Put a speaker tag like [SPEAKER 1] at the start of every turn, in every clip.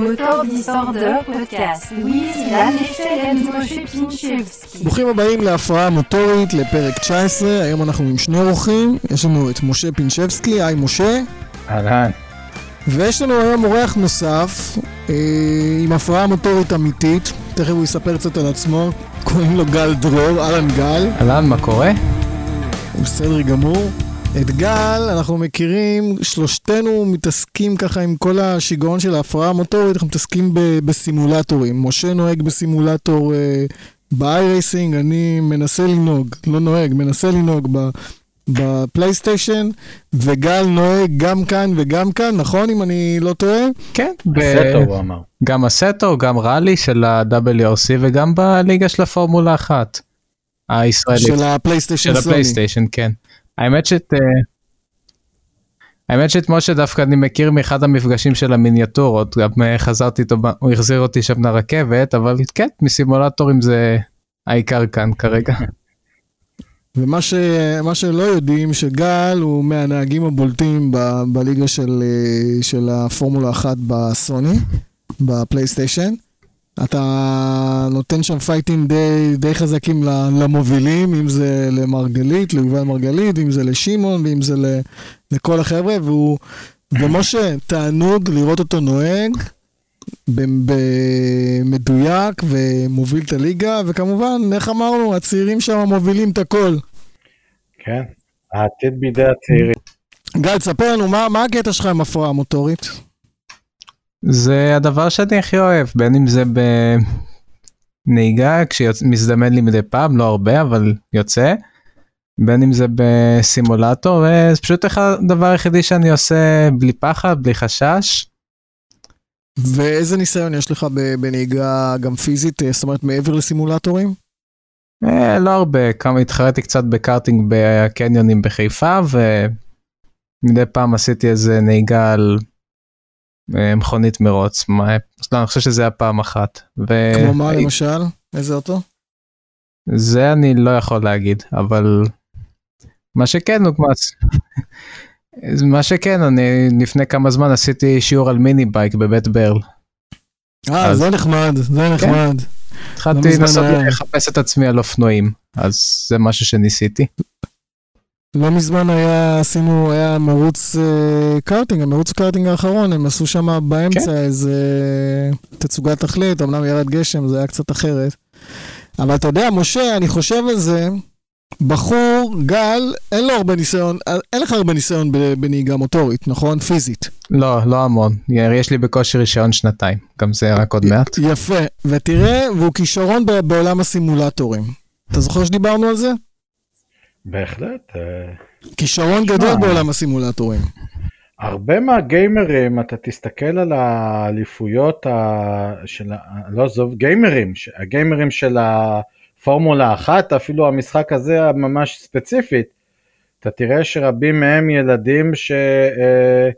[SPEAKER 1] motor disorder podcast. פינצ'בסקי.
[SPEAKER 2] ברוכים הבאים להפרעה מוטורית לפרק 19, היום אנחנו עם שני אורחים, יש לנו את משה פינצ'בסקי, היי משה,
[SPEAKER 3] אהלן.
[SPEAKER 2] ויש לנו היום אורח נוסף אה, עם הפרעה מוטורית אמיתית, תכף הוא יספר קצת על עצמו, קוראים לו גל דרור, אהלן גל,
[SPEAKER 3] אהלן, מה קורה?
[SPEAKER 2] בסדר גמור. את גל אנחנו מכירים, שלושתנו מתעסקים ככה עם כל השיגעון של ההפרעה המוטורית, אנחנו מתעסקים ב- בסימולטורים. משה נוהג בסימולטור אה, ב-iRacing, אני מנסה לנהוג, לא נוהג, מנסה לנהוג ב- בפלייסטיישן, וגל נוהג גם כאן וגם כאן, נכון אם אני לא טועה?
[SPEAKER 3] כן.
[SPEAKER 4] באסטו הוא אמר.
[SPEAKER 3] גם אסטו, גם ראלי של ה-WRC וגם בליגה של הפורמולה 1. הישראלית.
[SPEAKER 2] של הפלייסטיישן
[SPEAKER 3] של. הפלייסטיישן, כן. האמת שאת... אה, האמת שאת משה דווקא אני מכיר מאחד המפגשים של המיניאטורות, גם אה, חזרתי איתו, הוא החזיר אותי שם לרכבת, אבל כן, מסימולטורים זה העיקר כאן כרגע.
[SPEAKER 2] ומה ש, שלא יודעים, שגל הוא מהנהגים הבולטים ב, בליגה של, אה, של הפורמולה 1 בסוני, בפלייסטיישן. אתה נותן שם פייטים די, די חזקים למובילים, אם זה למרגלית, ליובל מרגלית, אם זה לשמעון, ואם זה ל, לכל החבר'ה, והוא, ומשה, תענוג לראות אותו נוהג. במדויק ומוביל את הליגה, וכמובן, איך אמרנו, הצעירים שם מובילים את הכל.
[SPEAKER 4] כן. העתיד בידי הצעירים.
[SPEAKER 2] גל, תספר לנו, מה, מה הקטע שלך עם הפרעה מוטורית?
[SPEAKER 3] זה הדבר שאני הכי אוהב, בין אם זה בנהיגה, כשמזדמן לי מדי פעם, לא הרבה, אבל יוצא. בין אם זה בסימולטור, אה, זה פשוט הדבר היחידי שאני עושה בלי פחד, בלי חשש.
[SPEAKER 2] ואיזה ניסיון יש לך בנהיגה גם פיזית, אה, זאת אומרת, מעבר לסימולטורים?
[SPEAKER 3] אה, לא הרבה, כמה התחרתי קצת בקארטינג בקניונים בחיפה, ומדי פעם עשיתי איזה נהיגה על מכונית מרוץ, מה, לא, אני חושב שזה היה פעם אחת. ו-
[SPEAKER 2] כמו מה למשל? איזה אוטו?
[SPEAKER 3] זה אני לא יכול להגיד, אבל מה שכן הוא. מה שכן, אני לפני כמה זמן עשיתי שיעור על mini bike בבית ברל.
[SPEAKER 2] אה,
[SPEAKER 3] אז-
[SPEAKER 2] זה נחמד, זה נחמד.
[SPEAKER 3] התחלתי
[SPEAKER 2] מזמן
[SPEAKER 3] לנסות לחפש את עצמי על אופנועים, אז זה משהו שניסיתי.
[SPEAKER 2] לא מזמן היה, עשינו, היה מרוץ אה, קארטינג, המרוץ קארטינג האחרון, הם עשו שם באמצע
[SPEAKER 3] כן.
[SPEAKER 2] איזה תצוגת תכלית, אמנם ירד גשם, זה היה קצת אחרת. אבל אתה יודע, משה, אני חושב על זה, בחור, גל, אין לו הרבה ניסיון, אין לך הרבה ניסיון בנהיגה מוטורית, נכון? פיזית.
[SPEAKER 3] לא, לא המון, יש לי בקושי רישיון שנתיים, גם זה רק עוד מעט.
[SPEAKER 2] יפה, ותראה, והוא כישרון בעולם הסימולטורים. אתה זוכר שדיברנו על זה?
[SPEAKER 4] בהחלט. אה,
[SPEAKER 2] כישרון. גדול בעולם הסימולטורים.
[SPEAKER 4] הרבה מהגיימרים, אתה תסתכל על האליפויות ה... של ה... לא עזוב, גיימרים, ש- הגיימרים של הפורמולה אחת, אפילו המשחק הזה ממש ספציפית, אתה תראה שרבים מהם ילדים ש... אה,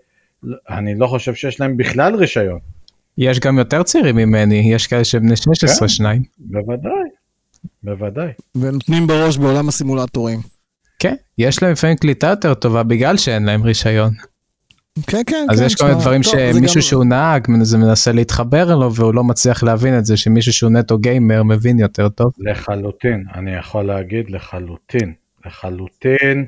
[SPEAKER 4] אני לא חושב שיש להם בכלל רישיון.
[SPEAKER 3] יש גם יותר צעירים ממני, יש כאלה שהם בני 16
[SPEAKER 4] כן.
[SPEAKER 3] שניים.
[SPEAKER 4] בוודאי, בוודאי.
[SPEAKER 2] ונותנים בראש בעולם הסימולטורים.
[SPEAKER 3] כן, יש להם לפעמים קליטה יותר טובה בגלל שאין להם רישיון.
[SPEAKER 2] כן, כן,
[SPEAKER 3] אז
[SPEAKER 2] כן.
[SPEAKER 3] יש כל מיני דברים
[SPEAKER 2] טוב,
[SPEAKER 3] שמישהו
[SPEAKER 2] גם-
[SPEAKER 3] שהוא נהג זה מנסה להתחבר לו והוא לא מצליח להבין את זה שמישהו שהוא נטו גיימר מבין יותר טוב.
[SPEAKER 4] לחלוטין, אני יכול להגיד לחלוטין, לחלוטין,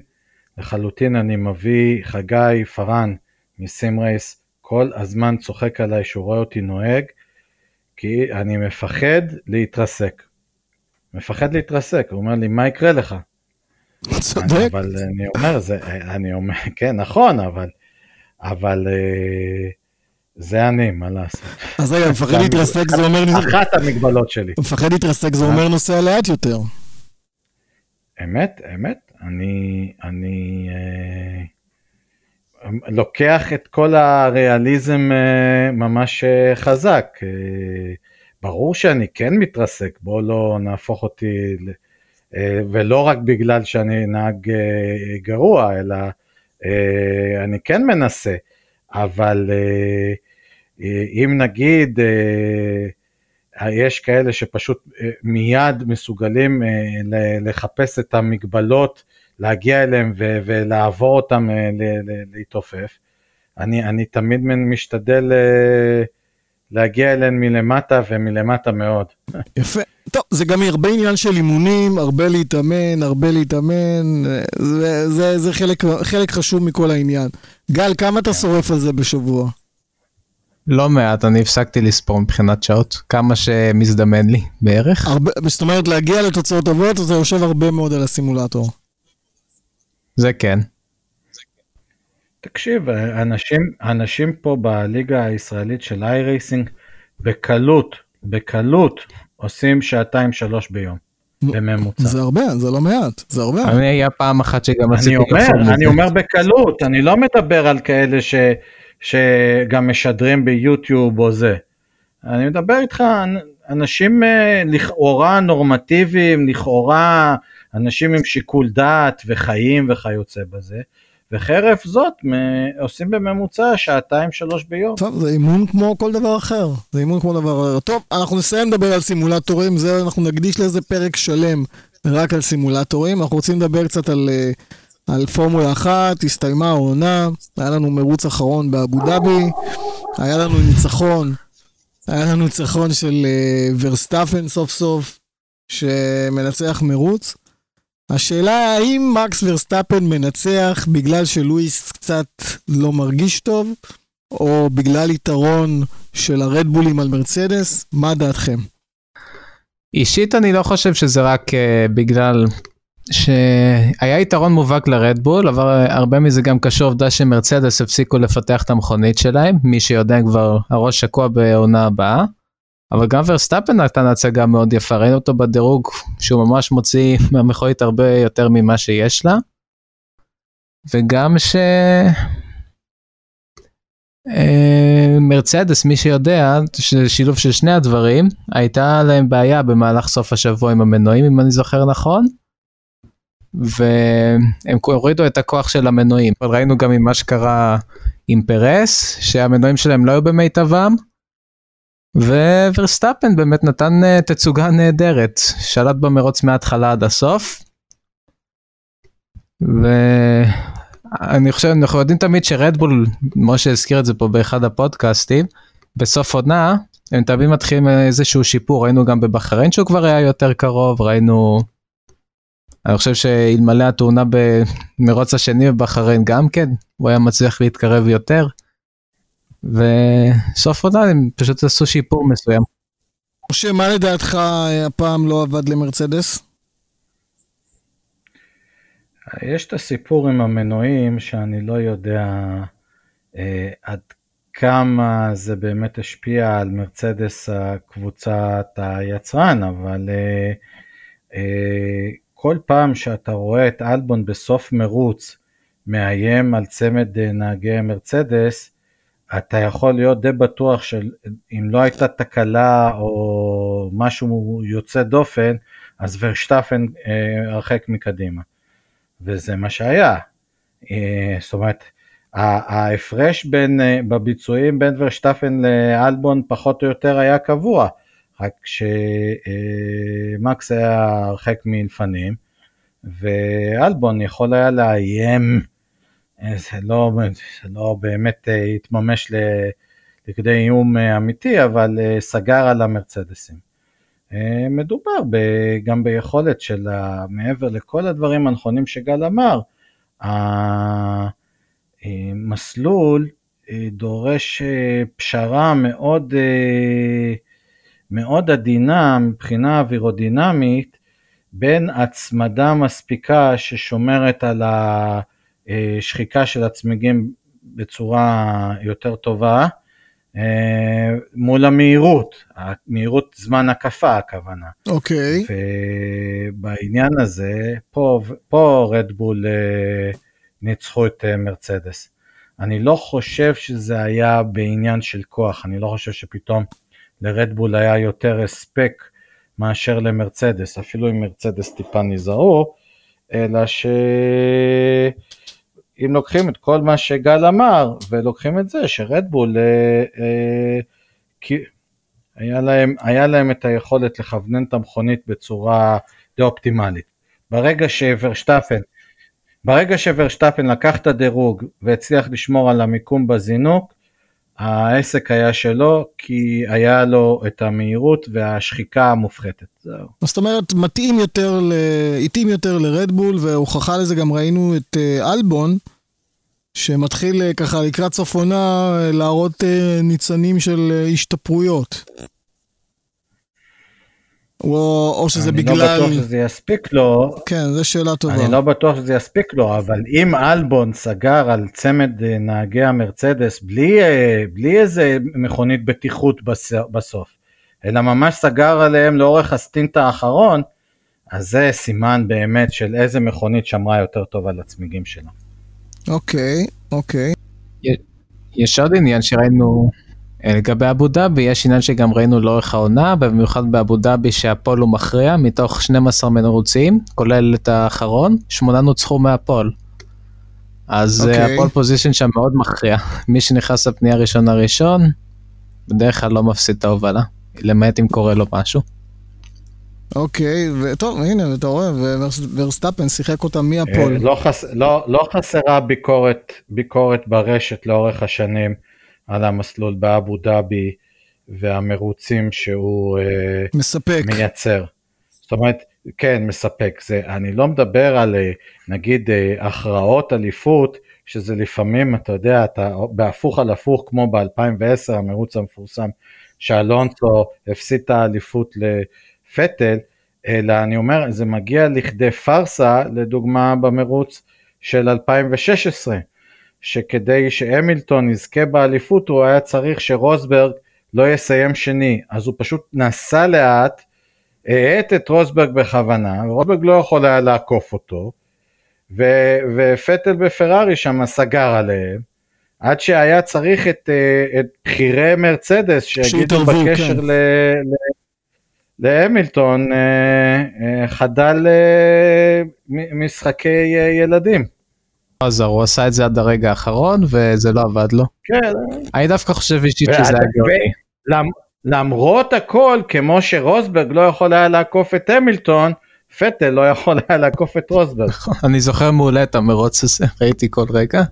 [SPEAKER 4] לחלוטין אני מביא חגי פארן מסים רייס, כל הזמן צוחק עליי שהוא רואה אותי נוהג, כי אני מפחד להתרסק. מפחד להתרסק, הוא אומר לי, מה יקרה לך?
[SPEAKER 2] צודק.
[SPEAKER 4] אבל אני אומר, זה, אני אומר, כן, נכון, אבל, אבל אה, זה אני, מה לעשות.
[SPEAKER 2] אז רגע, מפחד להתרסק זה אומר...
[SPEAKER 4] אחת המגבלות שלי.
[SPEAKER 2] מפחד להתרסק זה אומר נוסע לאט יותר.
[SPEAKER 4] אמת, אמת, אני, אני אה, לוקח את כל הריאליזם אה, ממש אה, חזק. אה, ברור שאני כן מתרסק, בוא לא נהפוך אותי, ל- אה, ולא רק בגלל שאני נהג אה, גרוע, אלא אה, אני כן מנסה, אבל אה, אה, אם נגיד, אה, יש כאלה שפשוט אה, מיד מסוגלים אה, לחפש את המגבלות, להגיע אליהם ולעבור אותם אה, להתעופף. אני, אני תמיד משתדל אה, להגיע אליהן מלמטה ומלמטה מאוד.
[SPEAKER 2] יפה. טוב, זה גם הרבה עניין של אימונים, הרבה להתאמן, הרבה להתאמן, זה, זה, זה חלק, חלק חשוב מכל העניין. גל, כמה אתה שורף על זה בשבוע?
[SPEAKER 3] לא מעט, אני הפסקתי לספור מבחינת שעות, כמה שמזדמן לי בערך.
[SPEAKER 2] הרבה, זאת אומרת, להגיע לתוצאות טובות, אתה יושב הרבה מאוד על הסימולטור.
[SPEAKER 3] זה כן.
[SPEAKER 4] תקשיב, אנשים, אנשים פה בליגה הישראלית של איירייסינג בקלות, בקלות, עושים שעתיים שלוש ביום, בממוצע.
[SPEAKER 2] זה הרבה, זה לא מעט, זה הרבה.
[SPEAKER 3] אני היה פעם אחת שגם עשיתי...
[SPEAKER 4] אני אומר, אני אומר בקלות, אני לא מדבר על כאלה ש, שגם משדרים ביוטיוב או זה. אני מדבר איתך, אנשים אה, לכאורה נורמטיביים, לכאורה אנשים עם שיקול דעת וחיים וכיוצא בזה. וחרף זאת עושים בממוצע שעתיים שלוש ביום.
[SPEAKER 2] טוב, זה אימון כמו כל דבר אחר. זה אימון כמו דבר אחר. טוב, אנחנו נסיים לדבר על סימולטורים, זה אנחנו נקדיש לזה פרק שלם רק על סימולטורים. אנחנו רוצים לדבר קצת על, אה, על פורמולה אחת, הסתיימה העונה, היה לנו מרוץ אחרון באבו דאבי, היה לנו ניצחון, היה לנו ניצחון של אה, ורסטאפן סוף סוף, שמנצח מרוץ. השאלה האם מקס ורסטאפן מנצח בגלל שלואיס קצת לא מרגיש טוב, או בגלל יתרון של הרדבולים על מרצדס, מה דעתכם?
[SPEAKER 3] אישית אני לא חושב שזה רק uh, בגלל שהיה יתרון מובהק לרדבול, אבל הרבה מזה גם קשור עובדה שמרצדס הפסיקו לפתח את המכונית שלהם, מי שיודע כבר הראש שקוע בעונה הבאה. אבל גם ורסטאפן נתן הצגה מאוד יפה, ראינו אותו בדירוג שהוא ממש מוציא מהמכונית הרבה יותר ממה שיש לה. וגם ש... אה, מרצדס, מי שיודע, שילוב של שני הדברים, הייתה להם בעיה במהלך סוף השבוע עם המנועים, אם אני זוכר נכון. והם הורידו את הכוח של המנועים. ראינו גם עם מה שקרה עם פרס, שהמנועים שלהם לא היו במיטבם. וורסטאפן באמת נתן uh, תצוגה נהדרת, שלט במרוץ מההתחלה עד הסוף. ואני חושב, אנחנו יודעים תמיד שרדבול, משה הזכיר את זה פה באחד הפודקאסטים, בסוף עונה, הם תמיד מתחילים איזשהו שיפור, ראינו גם בבחריין שהוא כבר היה יותר קרוב, ראינו, אני חושב שאלמלא התאונה במרוץ השני בבחריין גם כן, הוא היה מצליח להתקרב יותר. וסוף עונה הם פשוט עשו שיפור מסוים.
[SPEAKER 2] משה, מה לדעתך הפעם לא עבד למרצדס?
[SPEAKER 4] יש את הסיפור עם המנועים שאני לא יודע אה, עד כמה זה באמת השפיע על מרצדס הקבוצת היצרן, אבל אה, אה, כל פעם שאתה רואה את אלבון בסוף מרוץ מאיים על צמד אה, נהגי מרצדס, אתה יכול להיות די בטוח שאם לא הייתה תקלה או משהו יוצא דופן, אז ורשטפן אה, הרחק מקדימה. וזה מה שהיה. אה, זאת אומרת, ההפרש בין, אה, בביצועים בין ורשטפן לאלבון פחות או יותר היה קבוע, רק שמקס היה הרחק מלפנים, ואלבון יכול היה לאיים זה לא, זה לא באמת אה, התממש לכדי איום אה, אמיתי, אבל אה, סגר על המרצדסים. מדובר גם ביכולת של, מעבר לכל הדברים הנכונים שגל אמר, המסלול דורש פשרה מאוד, מאוד עדינה מבחינה אווירודינמית בין הצמדה מספיקה ששומרת על ה... אה, שחיקה של הצמיגים בצורה יותר טובה אה, מול המהירות, המהירות זמן הקפה הכוונה.
[SPEAKER 2] אוקיי. Okay.
[SPEAKER 4] ובעניין הזה, פה, פה רדבול אה, ניצחו את מרצדס. אני לא חושב שזה היה בעניין של כוח, אני לא חושב שפתאום לרדבול היה יותר הספק מאשר למרצדס, אפילו אם מרצדס טיפה נזהרו, אלא ש... אם לוקחים את כל מה שגל אמר, ולוקחים את זה שרדבול, אה, אה, כי היה להם, היה להם את היכולת לכוונן את המכונית בצורה די אופטימלית. ברגע שוורשטפן, ברגע שוורשטפן לקח את הדירוג והצליח לשמור על המיקום בזינוק, העסק היה שלו כי היה לו את המהירות והשחיקה המופחתת. זהו.
[SPEAKER 2] זאת אומרת, מתאים יותר. התאים יותר לרדבול, והוכחה לזה גם ראינו את uh, אלבון, שמתחיל uh, ככה לקראת סוף עונה uh, להראות ניצנים של השתפרויות. או, או שזה
[SPEAKER 4] אני
[SPEAKER 2] בגלל...
[SPEAKER 4] לא בטוח שזה יספיק לו,
[SPEAKER 2] כן, זו שאלה טובה.
[SPEAKER 4] אני לא בטוח שזה יספיק לו, אבל אם אלבון סגר על צמד אה, נהגי המרצדס בלי, אה, בלי איזה מכונית בטיחות בס- בסוף, אלא ממש סגר עליהם לאורך ה stint האחרון, אז זה סימן באמת של איזה מכונית שמרה יותר טוב על הצמיגים שלה.
[SPEAKER 2] אוקיי, אוקיי.
[SPEAKER 3] יש עוד עניין שראינו לגבי אבו דאבי, יש עניין שגם ראינו לאורך העונה, במיוחד באבו דאבי שה pole הוא מכריע, מתוך 12 מרוצים, כולל את האחרון, שמונה נוצחו מה pole. אז
[SPEAKER 2] אוקיי.
[SPEAKER 3] okay. ה pole position שם מאוד מכריע. מי שנכנס לפנייה ראשון הראשון, בדרך כלל לא מפסיד את ההובלה, למעט אם קורה לו משהו.
[SPEAKER 2] אוקיי, וטוב, הנה, אתה רואה, וורסטאפן שיחק אותה מה pole.
[SPEAKER 4] אה, לא, חס, לא, לא חסרה ביקורת, ביקורת ברשת לאורך השנים על המסלול באבו דאבי והמרוצים שהוא אה,
[SPEAKER 2] מספק.
[SPEAKER 4] מייצר. זאת אומרת, כן, מספק. זה, אני לא מדבר על אה, נגיד אה, הכרעות אליפות, שזה לפעמים, אתה יודע, אתה בהפוך על הפוך, כמו ב-2010, המרוץ המפורסם, שאלונסו הפסיד את האליפות לפטל, אלא אני אומר, זה מגיע לכדי פארסה, לדוגמה במרוץ של 2016, שכדי שהמילטון יזכה באליפות, הוא היה צריך שרוסברג לא יסיים שני, אז הוא פשוט נסע לאט, האט את רוסברג בכוונה, ורוסברג לא יכול היה לעקוף אותו, ו- ופטל בפרארי שם סגר עליהם, עד שהיה צריך את, אה, את בכירי מרצדס שיגידו
[SPEAKER 2] שהתערבו,
[SPEAKER 4] בקשר
[SPEAKER 2] כן.
[SPEAKER 4] ל- ל- להמילטון אה, אה, חדל משחקי ילדים.
[SPEAKER 3] אז הוא עשה את זה עד הרגע האחרון וזה לא עבד לו.
[SPEAKER 4] כן,
[SPEAKER 3] אני דווקא חושב אישית שזה היה גאוני.
[SPEAKER 4] למ- למרות הכל, כמו שרוסברג לא יכול היה לעקוף את המילטון, פטל לא יכול היה לעקוף את רוסברג.
[SPEAKER 3] אני זוכר מעולה את המרוץ הזה, ראיתי כל רגע.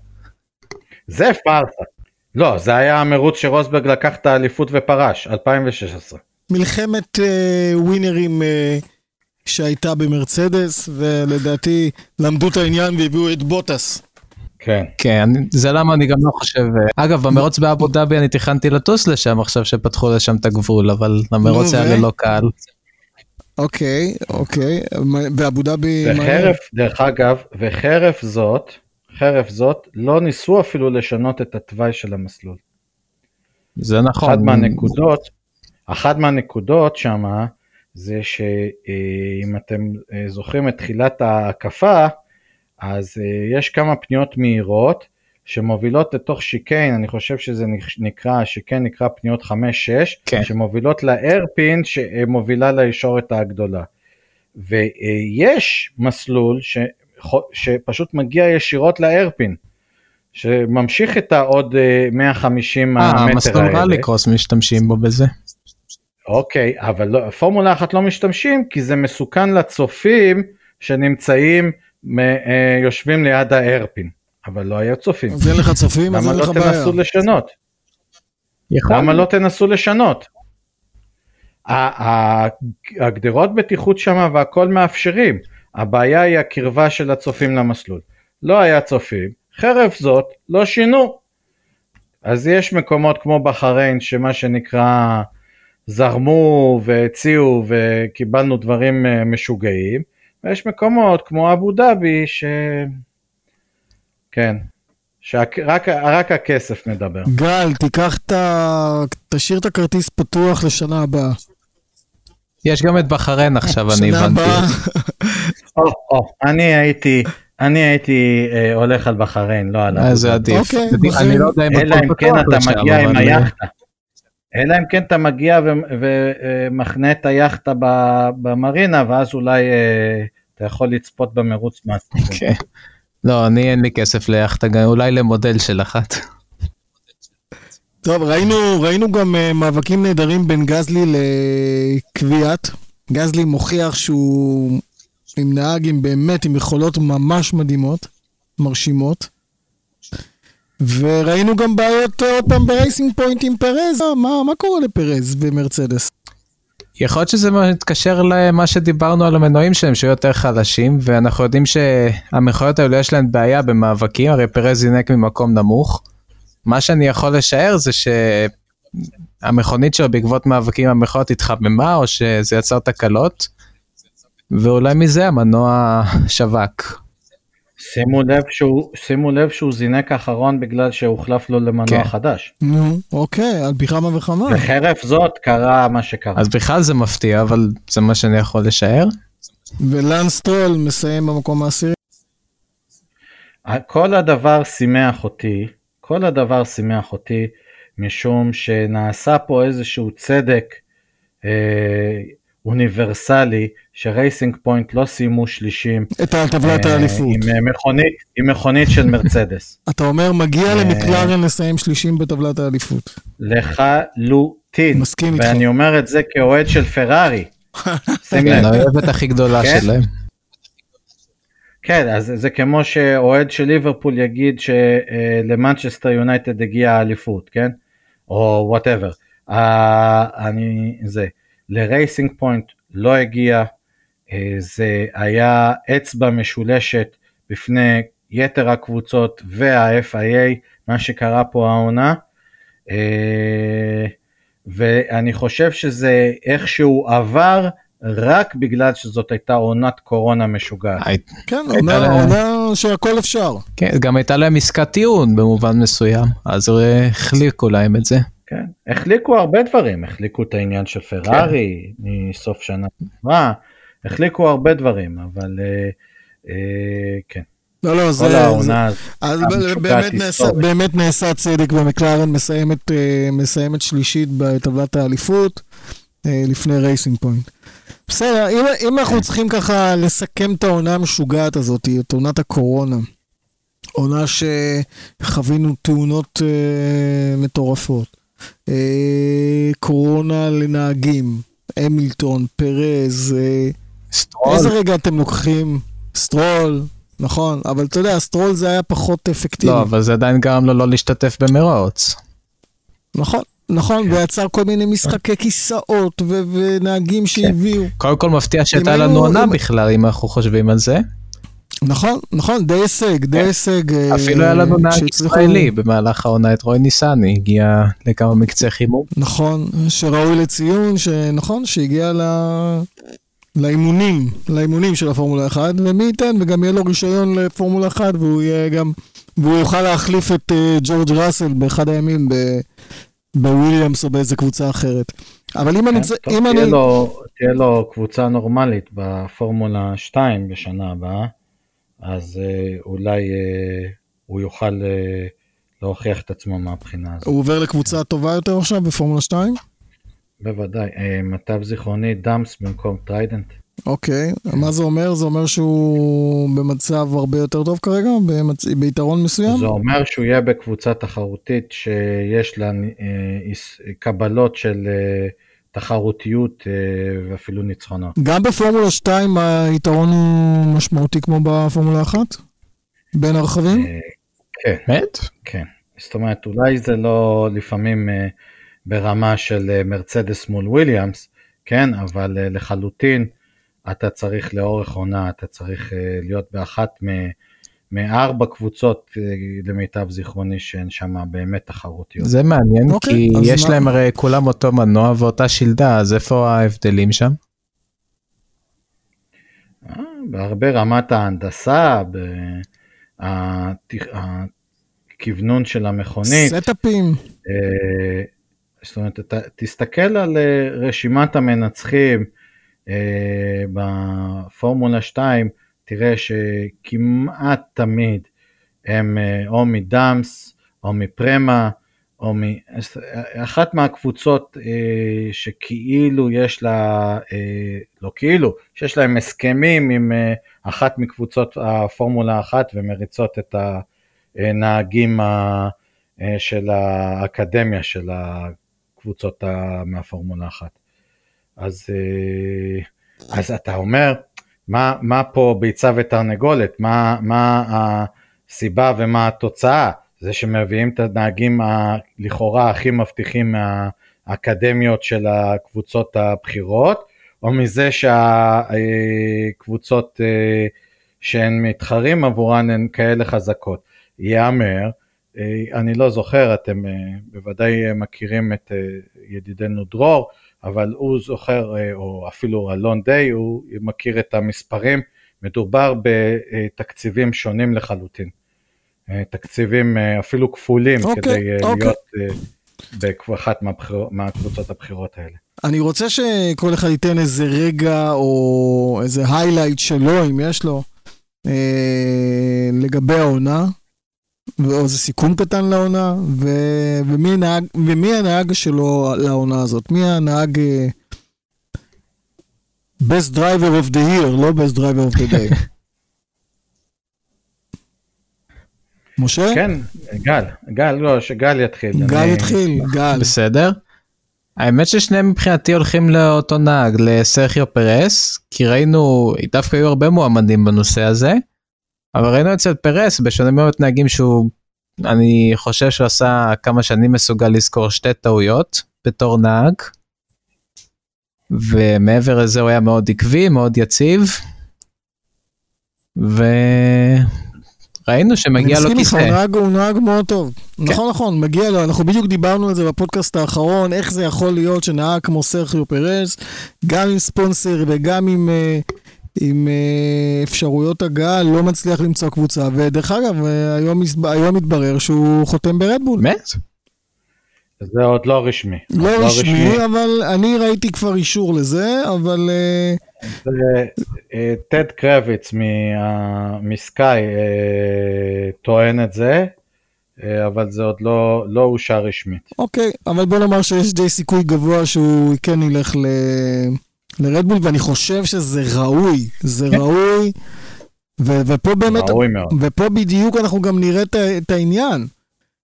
[SPEAKER 4] זה פארסה. לא, זה היה המרוץ שרוסברג לקח את האליפות ופרש, 2016.
[SPEAKER 2] מלחמת אה, ווינרים אה, שהייתה במרצדס, ולדעתי למדו את העניין והביאו את בוטס.
[SPEAKER 4] כן.
[SPEAKER 3] כן, אני- זה למה אני גם לא חושב... אה, אגב, במרוץ באבו דאבי אני תכננתי לטוס לשם עכשיו שפתחו לשם את הגבול, אבל המרוץ היה? ללא קהל.
[SPEAKER 2] אוקיי, אוקיי, באבו דאבי... מה-
[SPEAKER 4] וחרף, דרך אגב, וחרף זאת, חרף זאת, לא ניסו אפילו לשנות את התוואי של המסלול.
[SPEAKER 3] זה נכון.
[SPEAKER 4] אחת מהנקודות, אחת מהנקודות שמה, זה שאם אתם אה, זוכרים את תחילת ההקפה, אז אה, יש כמה פניות מהירות שמובילות לתוך שיקיין, אני חושב שזה נק- נקרא, השיקיין נקרא פניות 5-6,
[SPEAKER 3] כן.
[SPEAKER 4] שמובילות לאיירפין שמובילה לישורת הגדולה. ויש מסלול ש... שפשוט מגיע ישירות לאיירפין, שממשיך את העוד אה, 150
[SPEAKER 3] אה,
[SPEAKER 4] המטר
[SPEAKER 3] מסלול
[SPEAKER 4] האלה.
[SPEAKER 3] רליקרוס משתמשים בו בזה.
[SPEAKER 4] אוקיי, אבל לא, פורמולה אחת לא משתמשים כי זה מסוכן לצופים שנמצאים, מ, אה, יושבים ליד האיירפין, אבל לא היה צופים.
[SPEAKER 2] אז אין לך צופים, אז
[SPEAKER 4] למה
[SPEAKER 2] אין
[SPEAKER 4] לא
[SPEAKER 2] לך בעיה.
[SPEAKER 4] תנסו לשנות?
[SPEAKER 3] יכול.
[SPEAKER 4] למה לא תנסו לשנות? הגדרות בטיחות שם והכל מאפשרים, הבעיה היא הקרבה של הצופים למסלול. לא היה צופים, חרף זאת לא שינו. אז יש מקומות כמו בחריין שמה שנקרא זרמו והציעו וקיבלנו דברים אה, משוגעים, ויש מקומות כמו אבו דאבי ש... כן, שרק רק הכסף מדבר.
[SPEAKER 2] גל, תיקח את ה... תשאיר את הכרטיס פתוח לשנה הבאה.
[SPEAKER 3] יש גם את בחריין עכשיו, אני
[SPEAKER 2] שנה
[SPEAKER 3] הבנתי.
[SPEAKER 2] הבאה,
[SPEAKER 4] או, או, אני הייתי, אני הייתי אה, הולך על בחריין, לא על
[SPEAKER 3] אה, זה. עדיף.
[SPEAKER 2] אוקיי,
[SPEAKER 3] אני-
[SPEAKER 2] בחריין.
[SPEAKER 3] אני לא יודע אם
[SPEAKER 4] אלא
[SPEAKER 3] הכל
[SPEAKER 4] אם כן
[SPEAKER 3] פתוח
[SPEAKER 4] אתה מגיע עם
[SPEAKER 3] אבל-
[SPEAKER 4] היאכטה. אלא אם כן אתה מגיע ומחנה את היאכטה ב- במרינה, ואז אולי אה, אתה יכול לצפות במרוץ מהסיכום.
[SPEAKER 3] כן. לא, אני אין לי כסף ליאכטה, אולי למודל של אחת.
[SPEAKER 2] טוב, ראינו, ראינו גם uh, מאבקים נהדרים בין גזלי לקביאט. גזלי מוכיח שהוא עם נהג עם באמת, עם יכולות ממש מדהימות, מרשימות. וראינו גם בעיות אה, עוד פעם ב Racing Point עם פרז, אה, מה, מה קורה לפרז במרצדס?
[SPEAKER 3] יכול להיות שזה מתקשר למה שדיברנו על המנועים שלהם שהיו יותר חלשים ואנחנו יודעים שהמכונות האלו יש להן בעיה במאבקים הרי פרז זינק ממקום נמוך. מה שאני יכול לשער זה שהמכונית שלו בעקבות מאבקים המכונות התחממה או שזה יצר תקלות. ואולי מזה המנוע שווק.
[SPEAKER 4] שימו לב שהוא, שימו לב שהוא זינק אחרון בגלל שהוחלף לו למנוע
[SPEAKER 3] כן.
[SPEAKER 4] חדש.
[SPEAKER 2] נו, אוקיי, על פי כמה וכמה.
[SPEAKER 4] וחרף זאת קרה מה שקרה.
[SPEAKER 3] אז בכלל זה מפתיע אבל זה מה שאני יכול לשער.
[SPEAKER 2] ולאן סטרול מסיים במקום העשירי.
[SPEAKER 4] כל הדבר שימח אותי, כל הדבר שימח אותי, משום שנעשה פה איזשהו צדק אה, אוניברסלי, ש Racing Point לא סיימו שלישים.
[SPEAKER 2] את טבלת
[SPEAKER 4] אה,
[SPEAKER 2] האליפות.
[SPEAKER 4] עם אה, מכונית, עם מכונית של מרצדס.
[SPEAKER 2] אתה אומר, מגיע
[SPEAKER 4] אה,
[SPEAKER 2] למקלרן לסיים שלישים בטבלת האליפות.
[SPEAKER 4] לחלוטין.
[SPEAKER 2] מסכים איתך.
[SPEAKER 4] ואני אומר את זה כאוהד של פרארי. שים
[SPEAKER 3] כן,
[SPEAKER 4] לב.
[SPEAKER 3] האוהבת הכי גדולה
[SPEAKER 4] כן?
[SPEAKER 3] שלהם.
[SPEAKER 4] כן, אז זה כמו שאוהד של ליברפול יגיד שלמנצ'סטר יונייטד הגיעה האליפות, כן? או whatever. אני, זה, ל Racing Point לא הגיע, אה, זה היה אצבע משולשת בפני יתר הקבוצות וה-FIA, מה שקרה פה העונה. אה, ואני חושב שזה איכשהו עבר רק בגלל שזאת הייתה עונת קורונה משוגעת.
[SPEAKER 2] כן, עונה
[SPEAKER 3] לה-
[SPEAKER 2] עונה שהכל אפשר.
[SPEAKER 3] כן, גם הייתה להם עסקת טיעון במובן מסוים, אז החליקו להם את זה.
[SPEAKER 4] כן, החליקו הרבה דברים, החליקו את העניין של פרארי מסוף שנה שעברה, החליקו הרבה דברים, אבל אה, אה, כן,
[SPEAKER 2] לא, לא, זה...
[SPEAKER 4] כל העונה הזאת,
[SPEAKER 2] אז
[SPEAKER 4] המשוגעת
[SPEAKER 2] באמת נעשה. באמת נעשה צדק ומקלרן מסיימת, אה, מסיימת שלישית בטבלת האליפות אה, לפני Racing Point. בסדר, אם, אם אנחנו צריכים ככה לסכם את העונה המשוגעת הזאת, את עונת הקורונה, עונה שחווינו תאונות אה, מטורפות, אה, קורונה לנהגים, המילטון, פרז, אה,
[SPEAKER 3] סטרול,
[SPEAKER 2] איזה רגע אתם לוקחים? סטרול, נכון, אבל אתה יודע, סטרול זה היה פחות אפקטיבי.
[SPEAKER 3] לא, אבל זה עדיין גרם לו לא להשתתף במרוץ.
[SPEAKER 2] נכון, נכון, ויצר כל מיני משחקי כיסאות ונהגים שהביאו.
[SPEAKER 3] קודם כל מפתיע שהייתה לנו עונה בכלל, אם אנחנו חושבים על זה.
[SPEAKER 2] נכון, נכון, די הישג, די הישג. אה,
[SPEAKER 3] כן. אפילו היה לנו נהג ישראלי במהלך העונה, את רוי ניסני, הגיע לכמה מקצה חימום.
[SPEAKER 2] נכון, שראוי לציון, שנכון, שהגיע ל... לאימונים, לאימונים של הפורמולה 1, ומי ייתן, וגם יהיה לו רישיון לפורמולה 1, והוא יהיה גם, והוא יוכל להחליף את uh, ג'ורג' ראסל באחד הימים ב... בוויליאמס או באיזה קבוצה אחרת. אבל אם אני...
[SPEAKER 4] כן,
[SPEAKER 2] אם אני...
[SPEAKER 4] תהיה לו קבוצה נורמלית בפורמולה 2 בשנה הבאה, אז אה, אולי אה, הוא יוכל אה, להוכיח את עצמו מהבחינה הזאת.
[SPEAKER 2] הוא עובר לקבוצה טובה יותר עכשיו בפורמולה 2?
[SPEAKER 4] בוודאי, למיטב זיכרוני DAMS במקום Trident.
[SPEAKER 2] אוקיי, מה זה אומר? זה אומר שהוא במצב הרבה יותר טוב כרגע? במצ... ביתרון מסוים?
[SPEAKER 4] זה אומר שהוא יהיה בקבוצה תחרותית שיש לה קבלות של תחרותיות אה, ואפילו ניצחונות.
[SPEAKER 2] גם בפורמולה 2 היתרון הוא משמעותי כמו בפורמולה 1? בין הרכבים?
[SPEAKER 4] אה, כן,
[SPEAKER 3] באמת?
[SPEAKER 4] כן. זאת אומרת, אולי זה לא לפעמים אה, ברמה של מרצדס מול וויליאמס, כן, אבל לחלוטין אתה צריך לאורך עונה, אתה צריך להיות באחת מ- מארבע קבוצות, אה, למיטב זיכרוני, שהן שם באמת תחרותיות.
[SPEAKER 3] זה מעניין,
[SPEAKER 2] אוקיי,
[SPEAKER 3] כי יש
[SPEAKER 2] מה-
[SPEAKER 3] להם הרי כולם אותו מנוע ואותה שלדה, אז איפה ההבדלים שם?
[SPEAKER 4] אה, בהרבה רמת ההנדסה, הכוונון של המכונית.
[SPEAKER 2] סטאפים.
[SPEAKER 4] אה, זאת אומרת, תסתכל על רשימת המנצחים בפורמולה 2, תראה שכמעט תמיד הם אה, או מדאמס או מפרמה או מ... אחת מהקבוצות אה, שכאילו יש לה, אה, לא כאילו, שיש להם הסכמים עם אחת מקבוצות הפורמולה 1 ומריצות את הנהגים של האקדמיה של הקבוצות מהפורמולה 1. אז, אז אתה אומר, מה, מה פה ביצה ותרנגולת? מה, מה הסיבה ומה התוצאה? זה שמביאים את הנהגים לכאורה הכי מבטיחים מהאקדמיות של הקבוצות הבכירות, או מזה שהקבוצות אה, שהן מתחרים עבורן הן כאלה חזקות. ייאמר, אה, אני לא זוכר, אתם אה, בוודאי מכירים את ידידנו דרור, אבל הוא זוכר, או אפילו אלון דיי, הוא מכיר את המספרים, מדובר בתקציבים שונים לחלוטין. תקציבים אפילו כפולים okay, אוקיי, כדי okay. אוקיי. להיות באחת מהקבוצות הבכירות האלה.
[SPEAKER 2] אני רוצה שכל אחד ייתן איזה רגע או איזה היילייט שלו, אם יש לו, אה, לגבי העונה, או איזה סיכום קטן לעונה, ו, ומי, הנהג, ומי הנהג שלו לעונה הזאת? מי הנהג... אה, best driver of the year, לא best driver of the day. משה?
[SPEAKER 4] כן, גל, גל, לא, שגל יתחיל.
[SPEAKER 2] גל אני... יתחיל, גל.
[SPEAKER 3] בסדר. האמת ששניהם מבחינתי הולכים לאותו נהג, לסרחיו פרס, כי ראינו, דווקא היו הרבה מועמדים בנושא הזה, אבל ראינו אצל פרס, בשונה מאוד נהגים שהוא, אני חושב שהוא עשה כמה שנים מסוגל לזכור שתי טעויות בתור נהג, ומעבר לזה הוא היה מאוד עקבי, מאוד יציב, ו... ראינו שמגיע לו כיסא.
[SPEAKER 2] אני מסכים איתך, הוא נהג מאוד טוב. כן. נכון, נכון, מגיע לו, אנחנו בדיוק דיברנו על זה בפודקאסט האחרון, איך זה יכול להיות שנהג כמו סרחיו פרז, גם עם ספונסר וגם עם, אה, עם אה, אפשרויות הגעה, לא מצליח למצוא קבוצה. ודרך אגב, אה, היום, היום מתברר שהוא חותם ברדבול.
[SPEAKER 3] באמת?
[SPEAKER 4] זה עוד לא רשמי.
[SPEAKER 2] לא, לא רשמי, רשמי, אבל אני ראיתי כבר אישור לזה, אבל...
[SPEAKER 4] אה, טד קרביץ מסקאי טוען את זה, אבל זה עוד לא, לא אושר רשמית.
[SPEAKER 2] אוקיי, אבל בוא נאמר שיש די סיכוי גבוה שהוא כן ילך ל... לרדבול, ואני חושב שזה ראוי, זה כן. ראוי, ו- ופה באמת,
[SPEAKER 4] ראוי מאוד.
[SPEAKER 2] ופה בדיוק אנחנו גם נראה את, העניין.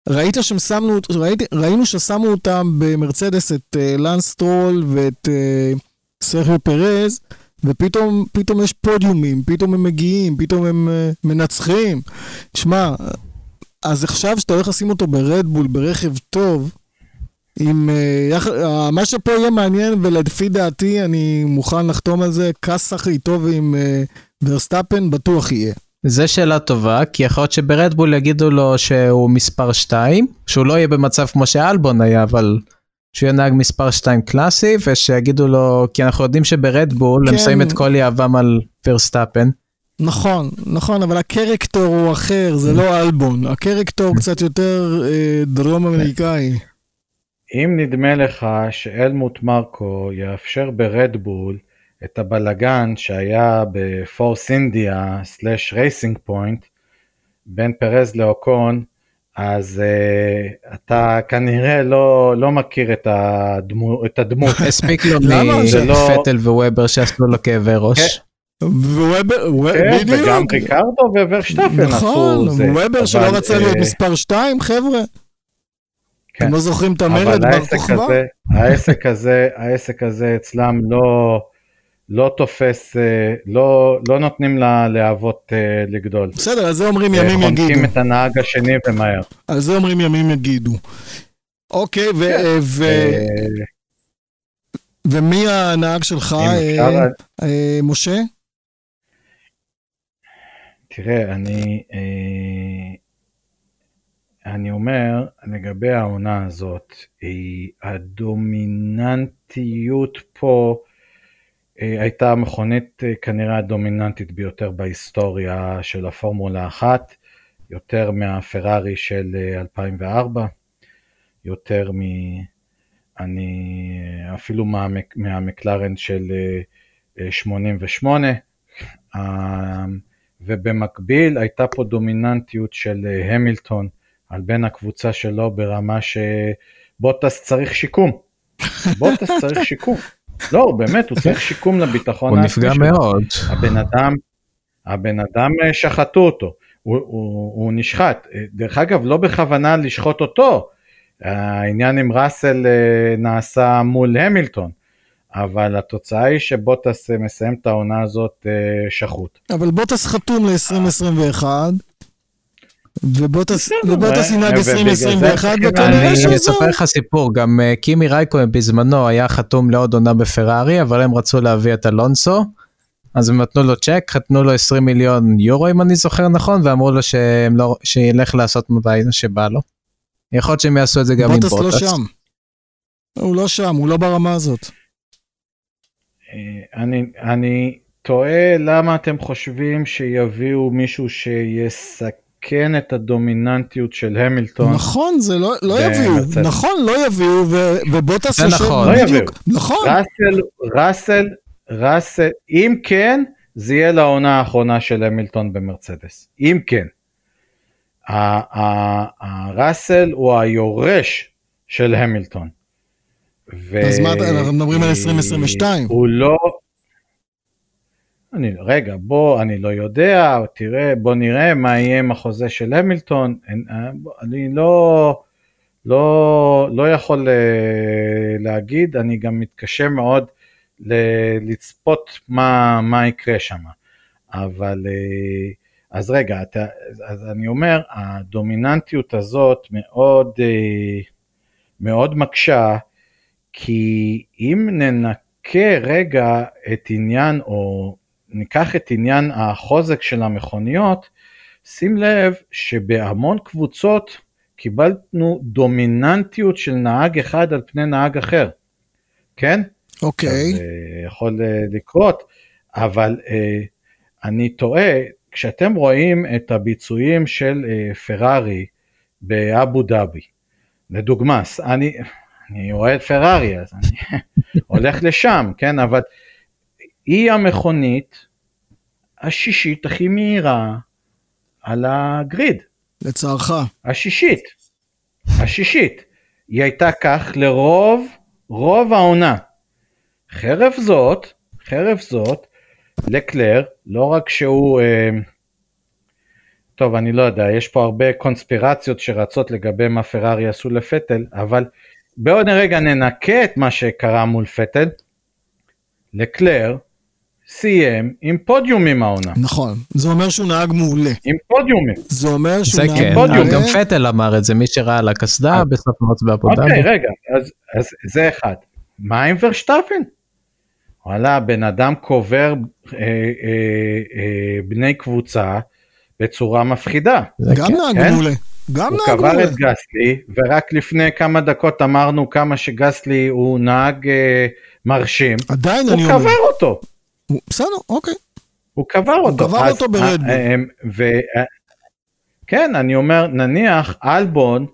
[SPEAKER 2] ראית שהם שמו, ראית, ראינו ששמו אותם במרצדס את uh, לנסטרול ואת uh, סרחיו פרז, ופתאום פתאום יש פודיומים, פתאום הם מגיעים, פתאום הם uh, מנצחים. תשמע, אז עכשיו שאתה הולך לשים אותו ברדבול, ברכב טוב, עם... Uh, יח... uh, מה שפה יהיה מעניין, ולפי דעתי, אני מוכן לחתום על זה, כסח איתו ועם uh, ורסטאפן בטוח יהיה.
[SPEAKER 3] זה שאלה טובה, כי יכול להיות שברדבול יגידו לו שהוא מספר 2, שהוא לא יהיה במצב כמו שאלבון היה, אבל שהוא יהיה נהג מספר 2 קלאסי, ושיגידו לו, כי אנחנו יודעים שב Red Bull כן. הם שמים את כל יהבם על ורסטאפן.
[SPEAKER 2] נכון, נכון, אבל הקרקטר הוא אחר, זה לא אלבון, הקרקטר קצת יותר אה, דרום אמריקאי.
[SPEAKER 4] אם נדמה לך שהלמוט מרקו יאפשר ב Red Bull את הבלגן שהיה ב Force India slash Racing Point בין פרז לאוקון, אז uh, אתה כנראה לא, לא מכיר את, הדמו, את הדמות.
[SPEAKER 3] הספיק לו מפטל לא- וובר שעשו לו כאבי ראש. כן.
[SPEAKER 2] וובר,
[SPEAKER 4] כן. וגם ריקרדו וורשטפן עשו
[SPEAKER 2] נכון, וובר שלא רצה להיות אה, מספר 2 חבר'ה. כן. אתם לא זוכרים את המרד בר כוכבא?
[SPEAKER 4] העסק הזה, העסק הזה אצלם לא... לא תופס, אה, לא, לא נותנים ללהבות אה, לגדול.
[SPEAKER 2] בסדר, על זה אומרים ימים יגידו.
[SPEAKER 4] חונקים את הנהג השני ומהר.
[SPEAKER 2] על זה אומרים ימים יגידו. אוקיי, ו... כן. ו... ומי הנהג שלך, אה, אה, משה?
[SPEAKER 4] תראה, אני, אה, אני אומר, לגבי העונה הזאת, היא הדומיננטיות פה, אה, הייתה המכונית אה, כנראה הדומיננטית ביותר בהיסטוריה של הפורמולה 1, יותר מהפרארי של 2004, אה, יותר מ... אני אפילו מה, מהמקלרן של 88, ובמקביל הייתה פה דומיננטיות של המילטון על בין הקבוצה שלו ברמה שבוטס צריך שיקום. בוטס צריך שיקום. לא, באמת, הוא צריך שיקום לביטחון
[SPEAKER 3] הוא נפגע מאוד.
[SPEAKER 4] הבן אדם, הבן אדם אה, שחטו אותו, הוא, הוא, הוא נשחט. אה, דרך אגב, לא בכוונה לשחוט אותו, העניין עם ראסל אה, נעשה מול המילטון. אבל התוצאה היא שבוטס מסיים את העונה הזאת שחוט.
[SPEAKER 2] אבל בוטס חתום ל-2021. ובוטס
[SPEAKER 4] בסדר,
[SPEAKER 2] ובוטס
[SPEAKER 4] ו-
[SPEAKER 2] ינהג
[SPEAKER 4] ובגלל זה
[SPEAKER 2] 2021
[SPEAKER 4] צריכים
[SPEAKER 2] וכנראה
[SPEAKER 3] אני
[SPEAKER 2] שזה...
[SPEAKER 3] אספר לך סיפור, גם אה, קימי רייקו בזמנו היה חתום לעוד עונה בפרארי, אבל הם רצו להביא את אלונסו, אז הם נתנו לו צ'ק, נתנו לו 20 מיליון יורו אם אני זוכר נכון, ואמרו לו לא, שילך לעשות מתי שבא לו. יכול להיות שהם יעשו את זה גם עם
[SPEAKER 2] בוטס
[SPEAKER 3] בוטס.
[SPEAKER 2] לא שם. הוא לא שם, הוא לא ברמה הזאת.
[SPEAKER 4] אה, אני, אני תוהה למה אתם חושבים שיביאו מישהו שיסכן את הדומיננטיות של המילטון.
[SPEAKER 2] נכון, זה לא לא יביאו.
[SPEAKER 4] מצב.
[SPEAKER 2] נכון, לא יביאו, ו- ובוטס
[SPEAKER 3] זה
[SPEAKER 2] יושב
[SPEAKER 3] נכון.
[SPEAKER 4] לא
[SPEAKER 2] בדיוק. נכון.
[SPEAKER 4] ראסל, ראסל, ראסל, אם כן, זה יהיה לעונה האחרונה של המילטון במרצדס. אם כן. ה- ה- הראסל הוא היורש של המילטון. ו-
[SPEAKER 2] אז מה אנחנו מדברים על 2022.
[SPEAKER 4] הוא לא... אני, רגע, בוא, אני לא יודע, תראה, בוא נראה מה יהיה עם החוזה של המילטון. אה, אני לא, לא, לא יכול אה, להגיד, אני גם מתקשה מאוד לצפות מה, מה יקרה שם. אבל, אה, אז רגע, אתה, אז אני אומר, הדומיננטיות הזאת מאוד, מאוד מקשה, כי אם ננקה רגע את עניין, או ניקח את עניין החוזק של המכוניות, שים לב שבהמון קבוצות קיבלנו דומיננטיות של נהג אחד על פני נהג אחר, כן?
[SPEAKER 2] אוקיי.
[SPEAKER 4] אז, אה, יכול אה, לקרות, אבל אה, אני טועה, כשאתם רואים את הביצועים של פרארי באבו דאבי, לדוגמה, אני, אני אוהד פרארי אז אני הולך לשם, כן, אבל היא המכונית השישית הכי מהירה על הגריד.
[SPEAKER 2] לצערך.
[SPEAKER 4] השישית, השישית, היא הייתה כך לרוב, רוב העונה. חרף זאת, חרף זאת, לקלר, לא רק שהוא, אה, טוב אני לא יודע, יש פה הרבה קונספירציות שרצות לגבי מה פרארי עשו לפטל, אבל בעוד רגע ננקה את מה שקרה מול פטל, לקלר סיים עם פודיומים העונה,
[SPEAKER 2] נכון. זה אומר שהוא נהג מעולה.
[SPEAKER 4] עם פודיומים.
[SPEAKER 2] זה אומר שהוא
[SPEAKER 3] זה
[SPEAKER 2] נהג
[SPEAKER 3] כן,
[SPEAKER 4] פודיום.
[SPEAKER 3] אבל גם
[SPEAKER 2] מעולה.
[SPEAKER 3] פטל אמר את זה, מי שראה על הקסדה בסוף המרוץ באבו
[SPEAKER 4] אוקיי. רגע, אז, אז זה אחד. מה עם ורשטפן? וואלה, בן אדם קובר אה, אה, אה, בני קבוצה בצורה מפחידה.
[SPEAKER 3] זה
[SPEAKER 2] גם
[SPEAKER 3] כן.
[SPEAKER 2] נהג
[SPEAKER 4] כן?
[SPEAKER 2] מעולה. גם
[SPEAKER 4] הוא
[SPEAKER 2] נהג
[SPEAKER 4] קבר
[SPEAKER 2] מעולה.
[SPEAKER 4] את גסלי, ורק לפני כמה דקות אמרנו כמה שגסלי הוא נהג אה, מרשים.
[SPEAKER 2] עדיין
[SPEAKER 4] הוא
[SPEAKER 2] אני אומר.
[SPEAKER 4] קבר אותו,
[SPEAKER 2] הוא- בסדר, אוקיי.
[SPEAKER 4] הוא קבר אותו.
[SPEAKER 2] קבר
[SPEAKER 4] אז,
[SPEAKER 2] אותו ב
[SPEAKER 4] Red Bull. אה, אה, אה, כן, אני אומר, נניח אלבון,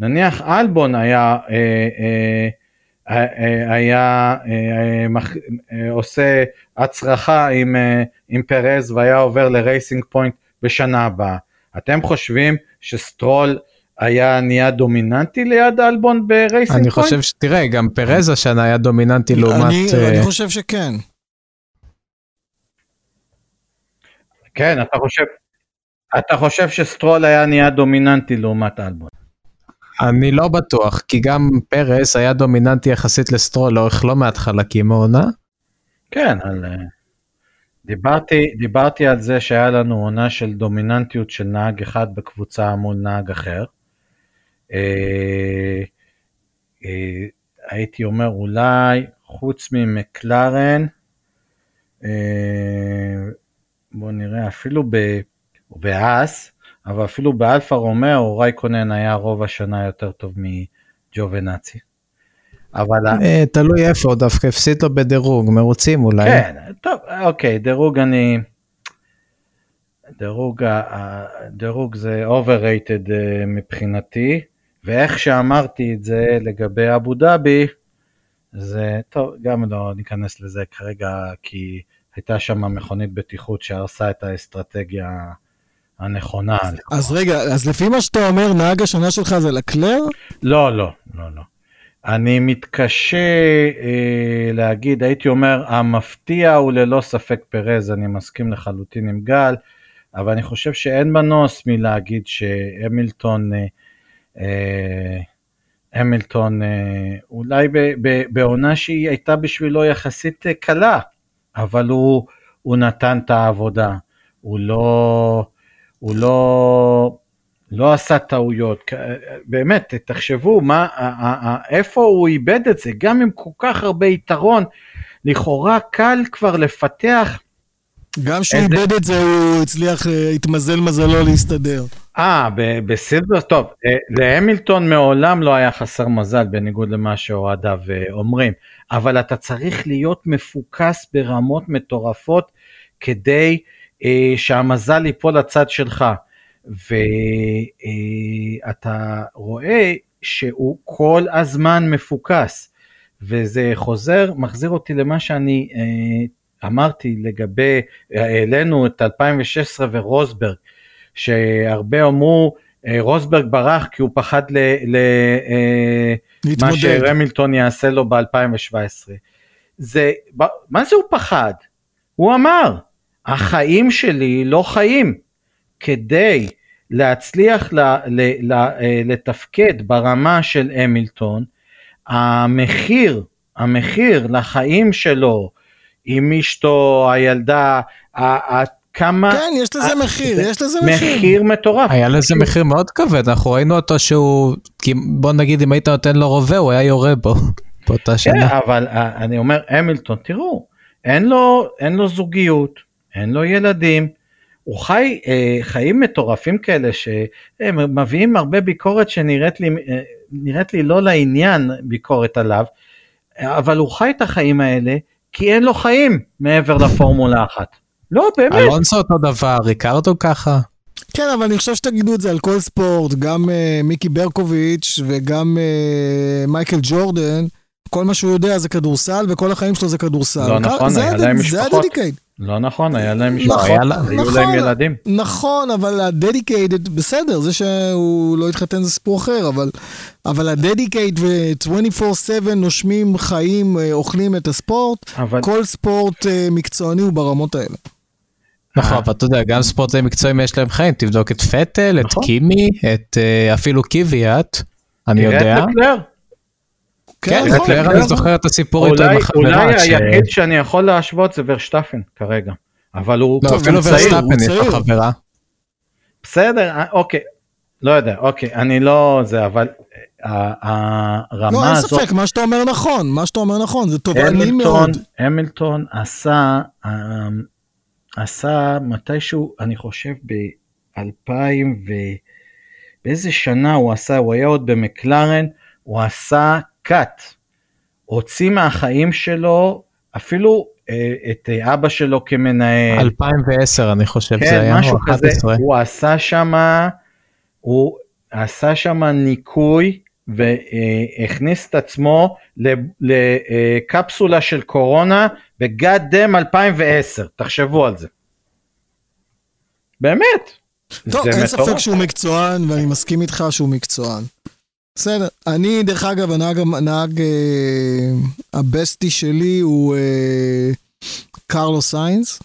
[SPEAKER 4] נניח אלבון היה, היה אה, עושה הצרחה עם, עם פרז והיה עובר ל Racing Point בשנה הבאה. אתם חושבים שסטרול היה נהיה דומיננטי ליד אלבון ב Racing
[SPEAKER 3] אני
[SPEAKER 4] Point?
[SPEAKER 3] חושב שתראה, גם פרז השנה היה דומיננטי לעומת...
[SPEAKER 2] אני אני חושב שכן.
[SPEAKER 4] כן, אתה חושב, אתה חושב שסטרול היה נהיה דומיננטי לעומת אלבון.
[SPEAKER 3] אני לא בטוח, כי גם פרז היה דומיננטי יחסית לסטרול לאורך לא מעט חלקים מהעונה.
[SPEAKER 4] כן, על... אה, דיברתי, דיברתי על זה שהיה לנו עונה של דומיננטיות של נהג אחד בקבוצה מול נהג אחר. אה, אה, הייתי אומר אולי חוץ ממקלרן, אה, בוא נראה אפילו ב- בהאס, אבל אפילו באלפה רומאו רייקונן היה רוב השנה יותר טוב מג'ובנאצי. אבל
[SPEAKER 3] אה, תלוי איפה, הוא דווקא הפסיד לו בדירוג, מרוצים אולי.
[SPEAKER 4] כן, טוב, אוקיי, דירוג אני... דירוג, דירוג זה overrated אה, מבחינתי, ואיך שאמרתי את זה לגבי אבו דאבי, זה, טוב, גם לא ניכנס לזה כרגע, כי הייתה שם מכונית בטיחות שהרסה את האסטרטגיה הנכונה.
[SPEAKER 2] אז רגע, אז לפי מה שאתה אומר, נהג השנה שלך זה לקלר?
[SPEAKER 4] לא, לא, לא, לא. אני מתקשה אה, להגיד, הייתי אומר, המפתיע הוא ללא ספק פרז, אני מסכים לחלוטין עם גל, אבל אני חושב שאין מנוס מלהגיד שהמילטון, אה, אה, המילטון, אה, אולי ב, ב, בעונה שהיא הייתה בשבילו יחסית אה, קלה, אבל הוא, הוא נתן את העבודה, הוא לא, הוא לא, לא עשה טעויות, באמת, תחשבו מה, איפה הוא איבד את זה, גם עם כל כך הרבה יתרון, לכאורה קל כבר לפתח.
[SPEAKER 2] גם כשהוא איזה... איבד את זה הוא הצליח, אה, התמזל מזלו להסתדר.
[SPEAKER 4] אה, בסילבר, טוב, אה, להמילטון מעולם לא היה חסר מזל בניגוד למה שאוהדיו אה, אומרים, אבל אתה צריך להיות מפוקס ברמות מטורפות כדי שהמזל ייפול לצד שלך. ואתה רואה שהוא כל הזמן מפוקס, וזה חוזר, מחזיר אותי למה שאני אמרתי לגבי, העלינו את 2016 ורוסברג, שהרבה אמרו, אה, רוסברג ברח כי הוא פחד למה אה, שרמילטון יעשה לו ב-2017. זה, מה זה הוא פחד? הוא אמר, החיים שלי לא חיים. כדי להצליח ל, ל, ל, אה, לתפקד ברמה של המילטון, המחיר, המחיר לחיים שלו עם אשתו, הילדה, כמה...
[SPEAKER 2] כן, יש לזה מחיר, יש לזה מחיר.
[SPEAKER 4] מחיר מטורף.
[SPEAKER 3] היה לזה מחיר מאוד כבד, אנחנו ראינו אותו שהוא, בוא נגיד אם היית נותן לו רובה, הוא היה יורה בו באותה כן, שנה.
[SPEAKER 4] כן, אבל אה, אני אומר, המילטון, תראו, אין לו, אין לו זוגיות, אין לו ילדים, הוא חי אה, חיים מטורפים כאלה שהם מביאים הרבה ביקורת שנראית לי, אה, לי לא לעניין ביקורת עליו, אבל הוא חי את החיים האלה כי אין לו חיים מעבר לפורמולה אחת. לא, באמת.
[SPEAKER 3] אלונסו אותו דבר, ריקרדו ככה.
[SPEAKER 2] כן, אבל אני חושב שתגידו את זה על כל ספורט, גם uh, מיקי ברקוביץ' וגם uh, מייקל ג'ורדן, כל מה שהוא יודע זה כדורסל, וכל החיים שלו זה כדורסל.
[SPEAKER 4] לא נכון, היה להם משפחות. זה ה dedicate. לא נכון, היה להם משפחות, נכון, היו נכון, להם ילדים.
[SPEAKER 2] נכון, אבל ה dedicate, בסדר, זה שהוא לא התחתן זה סיפור אחר, אבל, אבל ה dedicate ו-24/7 נושמים, חיים, אה, אוכלים את הספורט, אבל... כל ספורט מקצועני הוא ברמות האלה.
[SPEAKER 3] נכון, אבל אתה יודע, גם ספורטאים מקצועיים יש להם חיים, תבדוק את פטל, את נכון. קימי, את אה, אפילו קיוויאט, אני יודע. כן, לקלר כן, אני זוכר את הסיפור איתו עם
[SPEAKER 4] החברה. אולי היחיד שאני יכול להשוות זה ורשטפן כרגע, אבל הוא
[SPEAKER 3] לא, אפילו ורשטפן יש לו חברה.
[SPEAKER 4] בסדר, אה, אוקיי, לא יודע, אוקיי, אני לא זה, אבל אה, הרמה הזאת... לא, אין
[SPEAKER 2] ספק, מה שאתה אומר נכון, מה שאתה אומר נכון, זה תובעני מאוד.
[SPEAKER 4] המילטון עשה עשה מתישהו, אני חושב ב-2000 ו... באיזה שנה הוא עשה, הוא היה עוד במקלרן, הוא עשה קאט. הוציא מהחיים שלו אפילו אה, את אה, אבא שלו כמנהל.
[SPEAKER 3] 2010 אני חושב
[SPEAKER 4] כן,
[SPEAKER 3] זה היה,
[SPEAKER 4] משהו כזה, הוא עשה שם, הוא עשה שם ניקוי והכניס את עצמו לקפסולה של קורונה בגאד דם 2010, תחשבו על זה. באמת.
[SPEAKER 2] טוב, אין ספק שהוא מקצוען, ואני מסכים איתך שהוא מקצוען. בסדר. אני, דרך אגב, הנהג, הנהג אה, הבסטי שלי הוא אה, קרלו סיינס.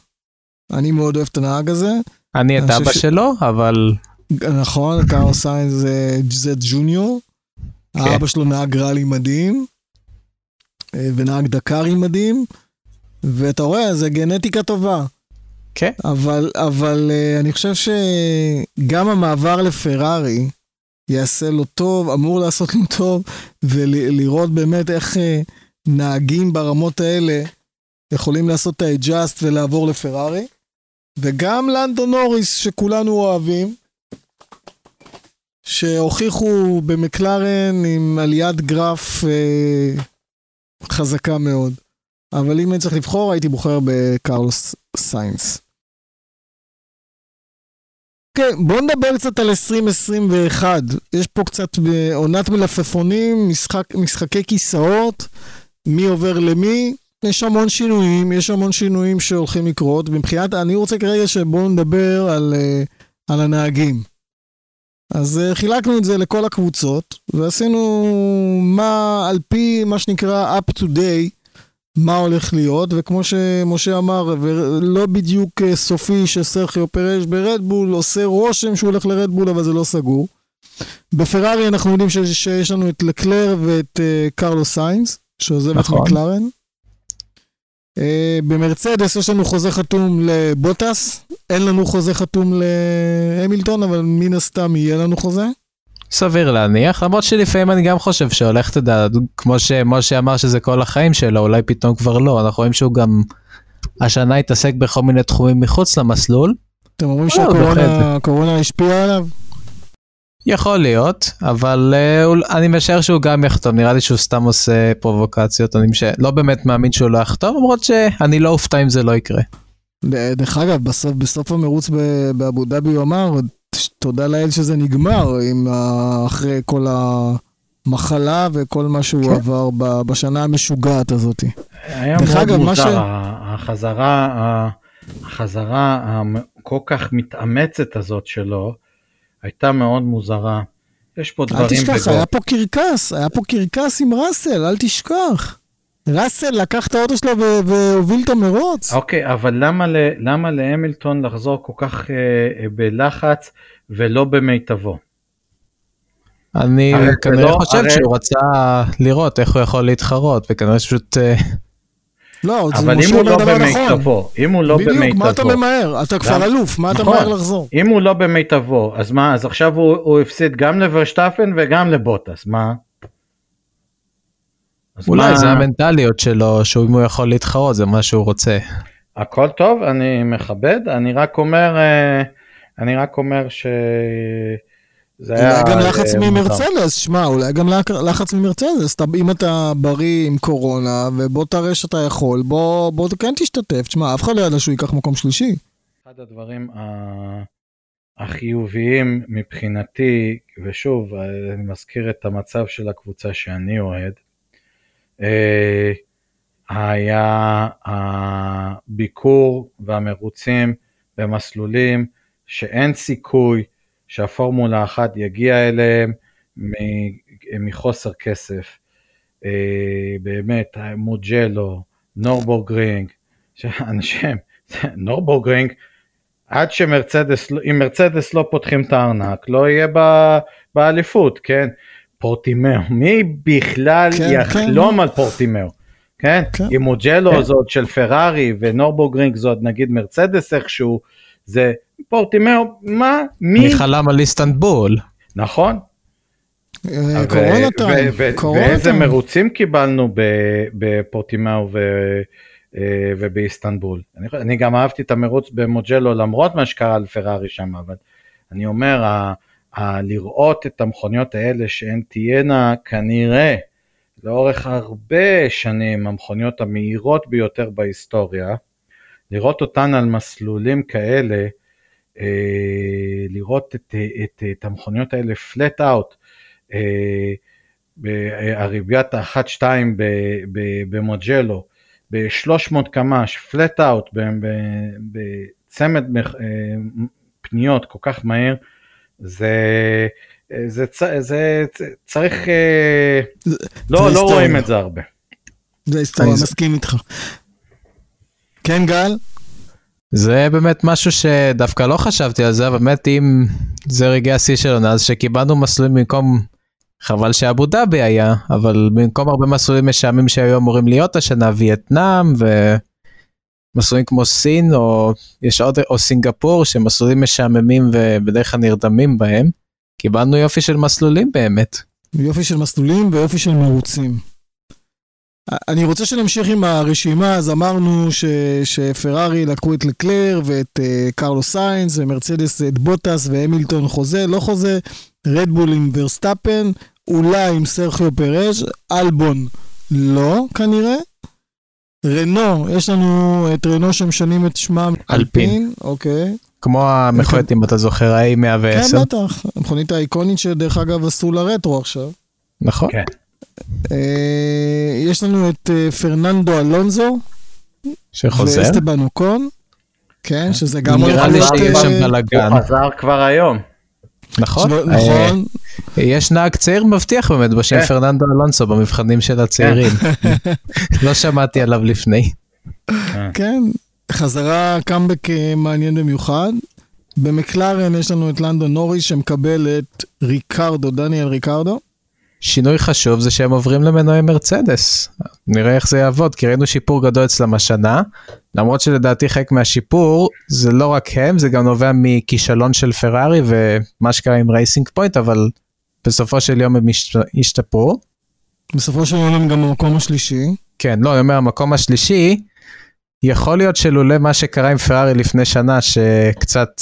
[SPEAKER 2] אני מאוד אוהב את הנהג הזה.
[SPEAKER 3] אני את אבא ש... שלו, אבל...
[SPEAKER 2] נכון, קרלו סיינס זה, זה ג'וניור. כן. האבא שלו נהג ראלי מדהים, אה, ונהג דקארי מדהים, ואתה רואה, זה גנטיקה טובה.
[SPEAKER 3] כן.
[SPEAKER 2] אבל, אבל אה, אני חושב שגם המעבר לפרארי יעשה לו טוב, אמור לעשות לו טוב, ולראות באמת איך אה, נהגים ברמות האלה יכולים לעשות את ה adjust ולעבור לפרארי. וגם לנדו נוריס, שכולנו אוהבים, שהוכיחו במקלרן עם עליית גרף אה, חזקה מאוד. אבל אם אני צריך לבחור, הייתי בוחר בקרלוס סיינס. כן, בואו נדבר קצת על 2021. יש פה קצת עונת מלפפונים, משחק, משחקי כיסאות, מי עובר למי. יש המון שינויים, יש המון שינויים שהולכים לקרות. מבחינת, אני רוצה כרגע שבואו נדבר על, אה, על הנהגים. אז uh, חילקנו את זה לכל הקבוצות, ועשינו מה, על פי מה שנקרא up to day, מה הולך להיות, וכמו שמשה אמר, ולא בדיוק uh, סופי שסרחיו פרש ברדבול, עושה רושם שהוא הולך לרדבול, אבל זה לא סגור. בפרארי אנחנו יודעים שיש, לנו את לקלר ואת uh, קרלו סיינס, שעוזב נכון. את מקלרן. אה, במרצדס יש לנו חוזה חתום לבוטס, אין לנו חוזה חתום להמילטון, אבל מן הסתם יהיה לנו חוזה.
[SPEAKER 3] סביר להניח, למרות שלפעמים אני גם חושב שהולך, אתה יודע, כמו שמשה אמר שזה כל החיים שלו, אולי פתאום כבר לא, אנחנו רואים שהוא גם השנה התעסק בכל מיני תחומים מחוץ למסלול.
[SPEAKER 2] אתם אומרים
[SPEAKER 3] בהחלט.
[SPEAKER 2] שהקורונה השפיעה עליו?
[SPEAKER 3] יכול להיות, אבל אול- אני משער שהוא גם יחתום, נראה לי שהוא סתם עושה פרובוקציות, אני מש... לא באמת מאמין שהוא לא יחתום, למרות שאני לא אופתע אם זה לא יקרה.
[SPEAKER 2] דרך אגב, בסוף, בסוף המרוץ באבו דאבי הוא אמר, תודה לאל שזה נגמר, עם אחרי כל המחלה וכל מה שהוא
[SPEAKER 3] כן.
[SPEAKER 2] עבר ב- בשנה המשוגעת הזאת.
[SPEAKER 4] היה מאוד מוזר,
[SPEAKER 2] ש-
[SPEAKER 4] החזרה, החזרה הכל כך מתאמצת הזאת שלו, הייתה מאוד מוזרה. יש פה
[SPEAKER 2] אל
[SPEAKER 4] דברים
[SPEAKER 2] תשכח,
[SPEAKER 4] בגו-
[SPEAKER 2] היה פה קרקס, היה פה קרקס עם ראסל, אל תשכח. ראסל לקח את האוטו שלו והוביל את המרוץ.
[SPEAKER 4] אוקיי, אבל למה, ל- למה להמילטון לחזור כל כך אה, אה, בלחץ ולא במיטבו?
[SPEAKER 3] אני כנראה
[SPEAKER 4] לא-
[SPEAKER 3] חושב
[SPEAKER 4] הרי-
[SPEAKER 3] שהוא רצה לראות איך הוא יכול להתחרות, וכנראה שפשוט... אה,
[SPEAKER 2] לא, זה
[SPEAKER 4] אבל אם
[SPEAKER 2] משה
[SPEAKER 4] הוא לא
[SPEAKER 2] נכון.
[SPEAKER 4] במיטבו, אם הוא לא
[SPEAKER 2] בדיוק, מה אתה
[SPEAKER 4] במיטבו,
[SPEAKER 2] ממהר? אתה כבר? אלוף, מה אתה
[SPEAKER 4] נכון.
[SPEAKER 2] ממהר לחזור?
[SPEAKER 4] אם הוא לא במיטבו, אז מה, אז עכשיו הוא, הוא הפסיד גם לוורשטפן וגם לבוטס, מה?
[SPEAKER 3] אולי
[SPEAKER 4] מה-
[SPEAKER 3] זה המנטליות שלו, שאם הוא יכול להתחרות זה מה שהוא רוצה.
[SPEAKER 4] הכל טוב, אני מכבד, אני רק אומר, אה, אני רק אומר ש... זה היה...
[SPEAKER 2] אולי גם לחץ
[SPEAKER 4] אה.
[SPEAKER 2] ממרצדס, שמע, אולי גם לח- לחץ ממרצדס, אם אתה בריא עם קורונה, ובוא תראה שאתה יכול, בוא בוא כן תשתתף, תשמע, אף אחד לא ידע שהוא ייקח מקום שלישי.
[SPEAKER 4] אחד הדברים ה- החיוביים מבחינתי, ושוב, אני מזכיר את המצב של הקבוצה שאני אוהד, אה, היה הביקור והמרוצים במסלולים שאין סיכוי שהפורמולה 1 יגיע אליהם מחוסר כסף. אה, באמת, מוג'לו, נורבורגרינג, אנשים, נורבורגרינג, עד שמרצדס, לא- אם מרצדס לא פותחים את הארנק, לא יהיה באליפות, כן? פורטימאו, מי בכלל
[SPEAKER 2] כן,
[SPEAKER 4] יחלום על פורטימאו, כן?
[SPEAKER 2] כן.
[SPEAKER 4] אם מוג'לו
[SPEAKER 3] כן.
[SPEAKER 4] עוד של פרארי ונורבורגרינג עוד נגיד מרצדס איכשהו, זה פורטימאו, מה? מי?
[SPEAKER 3] מי חלם על איסטנבול?
[SPEAKER 4] נכון.
[SPEAKER 2] אה, קורונה טיים,
[SPEAKER 4] ואיזה. מרוצים קיבלנו ב- בפורטימאו אה, ובאיסטנבול. אני, אני גם אהבתי את המרוץ במוג'לו למרות מה שקרה על פרארי שם, אבל אני אומר, ה- ה- לראות את המכוניות האלה שהן תהיינה כנראה לאורך הרבה שנים המכוניות המהירות ביותר בהיסטוריה, לראות אותן על מסלולים כאלה, אה, לראות את, את, את המכוניות האלה flat out, אה, בערביית ה-1-2 במוג'לו, ב-300 קמ"ש, flat out, ב- ב- בצמד אה, פניות כל כך מהיר, זה, זה, זה, זה צריך, אה,
[SPEAKER 2] זה-
[SPEAKER 4] לא,
[SPEAKER 2] זה
[SPEAKER 4] לא. רואים את זה הרבה.
[SPEAKER 2] זה היסטוריה,
[SPEAKER 3] אני-
[SPEAKER 2] מסכים איתך. כן, גל?
[SPEAKER 3] זה באמת משהו שדווקא לא חשבתי על זה, אבל באמת אם זה רגעי השיא שלנו, אז שקיבלנו מסלולים במקום, חבל שאבו דאבי היה, אבל במקום הרבה מסלולים משעמים שהיו אמורים להיות השנה, וייטנאם ומסלולים כמו סין, או יש עוד, או סינגפור, שמסלולים משעממים ובדרך כלל נרדמים בהם, קיבלנו יופי של מסלולים באמת.
[SPEAKER 2] יופי של מסלולים ויופי של מרוצים. אני רוצה שנמשיך עם הרשימה, אז אמרנו ש, שפרארי לקחו את לקלר ואת אה, קרלוס סיינס ומרצדס את בוטס והמילטון חוזה, לא חוזה, רדבול עם ורסטאפן, אולי עם סרחיו פרז', אלבון לא כנראה. רנו, יש לנו את רנו שמשנים את שמם
[SPEAKER 3] אלפין.
[SPEAKER 2] אוקיי.
[SPEAKER 3] כמו המכונת אם אתה זוכר,
[SPEAKER 2] כן,
[SPEAKER 3] ה-A110,
[SPEAKER 2] בטח, המכונית האיקונית שדרך אגב עשו לה רטרו עכשיו.
[SPEAKER 3] נכון?
[SPEAKER 2] אה, יש לנו את אה, פרננדו אלונזו,
[SPEAKER 3] שחוזר.
[SPEAKER 2] ואסטבן אוקון, כן, שזה גם
[SPEAKER 3] נראה לי שיש שם בלאגן,
[SPEAKER 4] הוא חזר כבר היום.
[SPEAKER 3] נכון? אה,
[SPEAKER 2] נכון,
[SPEAKER 3] יש נהג צעיר מבטיח באמת בשם
[SPEAKER 4] כן.
[SPEAKER 3] פרננדו אלונסו במבחנים של הצעירים. לא שמעתי עליו לפני.
[SPEAKER 2] כן, חזרה קאמבק מעניין במיוחד. במקלרן יש לנו את לנדו נוריס שמקבל את ריקרדו, דניאל ריקרדו.
[SPEAKER 3] שינוי חשוב זה שהם עוברים למנועי מרצדס. נראה איך זה יעבוד, כי ראינו שיפור גדול אצלם השנה, למרות שלדעתי חלק מהשיפור זה לא רק הם, זה גם נובע מכישלון של פרארי ומה שקרה עם רייסינג פוינט, אבל בסופו של יום הם השתפרו.
[SPEAKER 2] בסופו של יום הם גם במקום השלישי.
[SPEAKER 3] כן, לא, אני אומר, המקום השלישי, יכול להיות שלולא מה שקרה עם פרארי לפני שנה, שקצת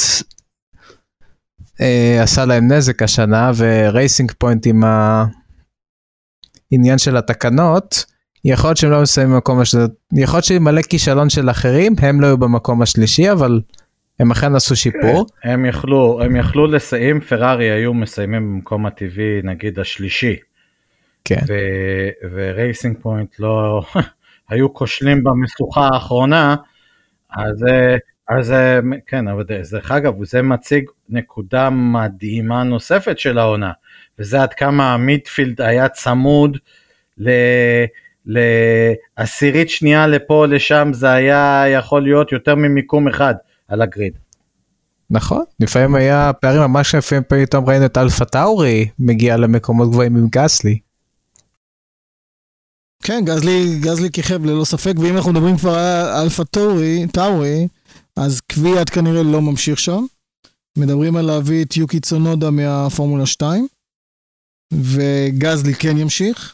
[SPEAKER 3] אה, עשה להם נזק השנה, ורייסינג פוינט עם העניין של התקנות, יכול להיות שהם לא מסיימים במקום השלישי, יכול להיות שעם מלא כישלון של אחרים, הם לא היו במקום השלישי, אבל הם אכן עשו שיפור.
[SPEAKER 4] כן, הם יכלו, הם יכלו לסיים, פרארי היו מסיימים במקום הטבעי, נגיד השלישי.
[SPEAKER 3] כן.
[SPEAKER 4] ורייסינג פוינט לא, היו כושלים במשוכה האחרונה, אז, אז כן, אבל דרך אגב, זה מציג נקודה מדהימה נוספת של העונה, וזה עד כמה ה midfield היה צמוד ל... לעשירית שנייה לפה או לשם זה היה יכול להיות יותר ממיקום אחד על ה grid.
[SPEAKER 3] נכון, לפעמים היה פערים ממש לפעמים פתאום ראינו את אלפה טאורי מגיע למקומות גבוהים עם גסלי.
[SPEAKER 2] כן, גזלי, גזלי כיכב ללא ספק, ואם אנחנו מדברים כבר על אלפה טאורי, טאורי, אז קוויאט כנראה לא ממשיך שם. מדברים על להביא את יוקי צונודה מהפורמולה 2, וגזלי כן ימשיך.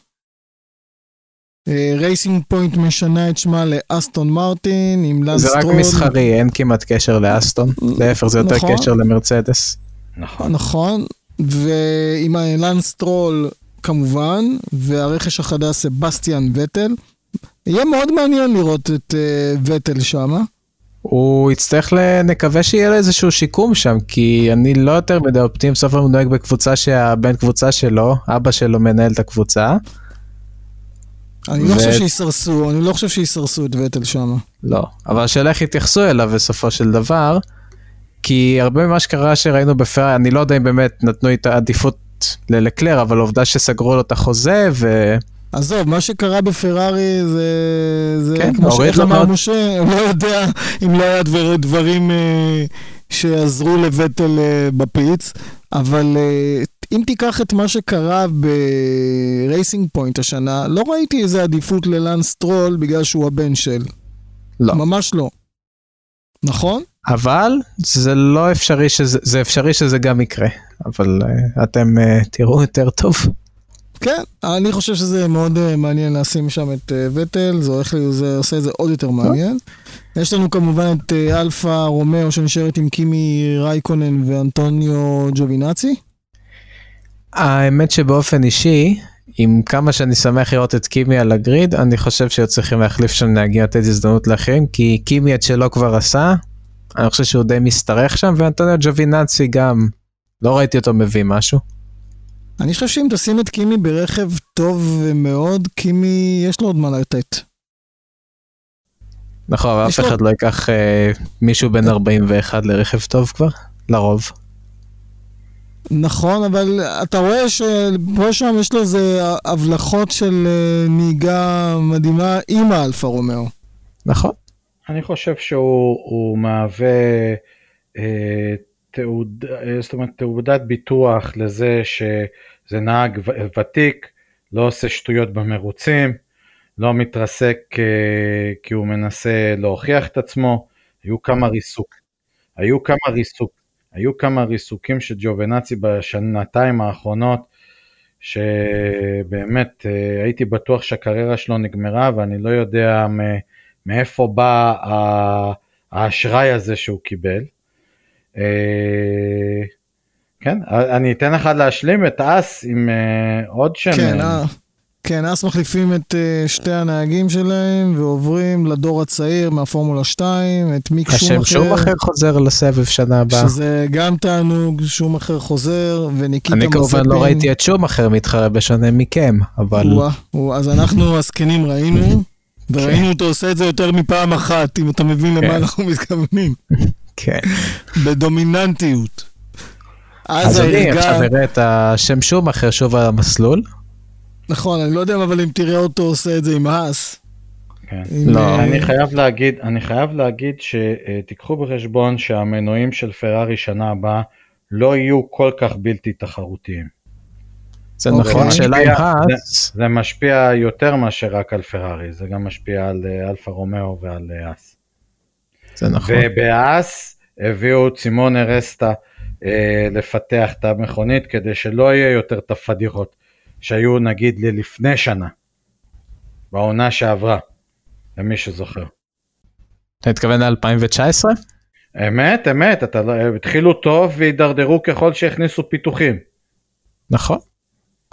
[SPEAKER 2] רייסינג פוינט משנה את שמה לאסטון מרטין עם לנס.
[SPEAKER 3] זה רק מסחרי, אין כמעט קשר לאסטון, להפך זה יותר נכון. קשר למרצדס.
[SPEAKER 2] נכון. נכון, ועם לנס סטרול כמובן, והרכש החדש סבסטיאן וטל. יהיה מאוד מעניין לראות את uh, וטל שמה.
[SPEAKER 3] הוא יצטרך, נקווה שיהיה לו איזשהו שיקום שם, כי אני לא יותר מדי אופטימי, בסוף הוא נוהג בקבוצה שהבן קבוצה שלו, אבא שלו מנהל את הקבוצה.
[SPEAKER 2] אני לא חושב שיסרסו, אני לא חושב שיסרסו את וטל שם.
[SPEAKER 3] לא, אבל השאלה איך יתייחסו אליו בסופו של דבר, כי הרבה ממה שקרה שראינו בפרארי, אני לא יודע אם באמת נתנו את העדיפות ללקלר, אבל עובדה שסגרו לו את החוזה ו...
[SPEAKER 2] עזוב, מה שקרה בפרארי זה, זה כן, כמו שאיך אמר משה, הוא לא יודע אם לא היה דבר, דברים אה, שעזרו לווטל אה, ב pits, אבל אה, אם תיקח את מה שקרה ברייסינג פוינט השנה, לא ראיתי איזה עדיפות ללאנס סטרול בגלל שהוא הבן של.
[SPEAKER 3] לא.
[SPEAKER 2] ממש לא. נכון?
[SPEAKER 3] אבל זה לא אפשרי שזה, זה אפשרי שזה גם יקרה, אבל אה, אתם אה, תראו יותר טוב.
[SPEAKER 2] כן, אני חושב שזה מאוד אה, מעניין לשים שם את אה, וטל, זה, הולך, זה עושה את זה עוד יותר מעניין. יש לנו כמובן את אה, אלפה רומאו שנשארת עם קימי רייקונן ואנטוניו ג'ובינאצי.
[SPEAKER 3] האמת שבאופן אישי, עם כמה שאני שמח לראות את קימי על ה grid, אני חושב שצריכים להחליף שם נהגים לתת הזדמנות לאחרים, כי קימי את שלא כבר עשה, אני חושב שהוא די משתרך שם, ואנטוניו ג'ובינאצי גם, לא ראיתי אותו מביא משהו.
[SPEAKER 2] אני חושב שאם תשים את קימי ברכב טוב מאוד, קימי יש לו עוד מה לתת.
[SPEAKER 3] נכון, אבל אף אחד לא ייקח אה, מישהו בן 41 לרכב טוב כבר, לרוב.
[SPEAKER 2] נכון, אבל אתה רואה שפה שם יש לו איזה הבלחות של אה, נהיגה מדהימה עם האלפה רומאו.
[SPEAKER 3] נכון.
[SPEAKER 4] אני חושב שהוא מהווה אה, תעוד, אה, זאת אומרת, תעודת ביטוח לזה שזה נהג ותיק, לא עושה שטויות במרוצים, לא מתרסק אה, כי הוא מנסה להוכיח את עצמו, היו כמה ריסוק, היו כמה ריסוק, היו כמה ריסוקים של ג'ובנאצי בשנתיים האחרונות, שבאמת אה, הייתי בטוח שהקריירה שלו נגמרה ואני לא יודע מאיפה בא האשראי הזה שהוא קיבל. אה, כן, אני אתן לך להשלים את אס עם אה, עוד שם.
[SPEAKER 2] כן, אה, כן, אס מחליפים את שתי הנהגים שלהם ועוברים לדור הצעיר מהפורמולה 2, את מיק שום אחר. השם
[SPEAKER 3] שום אחר חוזר לסבב שנה הבאה.
[SPEAKER 2] שזה גם תענוג, שום אחר חוזר, וניקיטה
[SPEAKER 3] מספין. אני כמובן לא ראיתי את שום אחר מתחרה בשונה מכם, אבל...
[SPEAKER 2] אז אנחנו הזקנים ראינו. וראינו אותו עושה את זה יותר מפעם אחת, אם אתה מבין למה כן. אנחנו מתכוונים.
[SPEAKER 3] כן.
[SPEAKER 2] בדומיננטיות.
[SPEAKER 3] אז אני עכשיו אראה את השם שום אחר שוב על המסלול.
[SPEAKER 2] נכון, אני לא יודע אבל אם תראה אותו עושה את זה עם האס.
[SPEAKER 4] כן. לא. אה, אני חייב להגיד, אני חייב להגיד שתיקחו בחשבון שהמנועים של פרארי שנה הבאה לא יהיו כל כך בלתי תחרותיים.
[SPEAKER 3] זה. נכון, השאלה אם האס,
[SPEAKER 4] זה משפיע יותר מאשר רק על פרארי, זה גם משפיע על אה, אלפה רומאו ועל אה, אס.
[SPEAKER 3] זה נכון.
[SPEAKER 4] ובאס הביאו צימון ארסטה אה, לפתח את המכונית כדי שלא יהיה יותר את הפדיחות שהיו נגיד לי לפני שנה, בעונה שעברה, למי שזוכר.
[SPEAKER 3] אתה מתכוון ל-2019?
[SPEAKER 4] אמת, אמת, אתה, לא- התחילו טוב והידרדרו ככל שהכניסו פיתוחים.
[SPEAKER 3] נכון.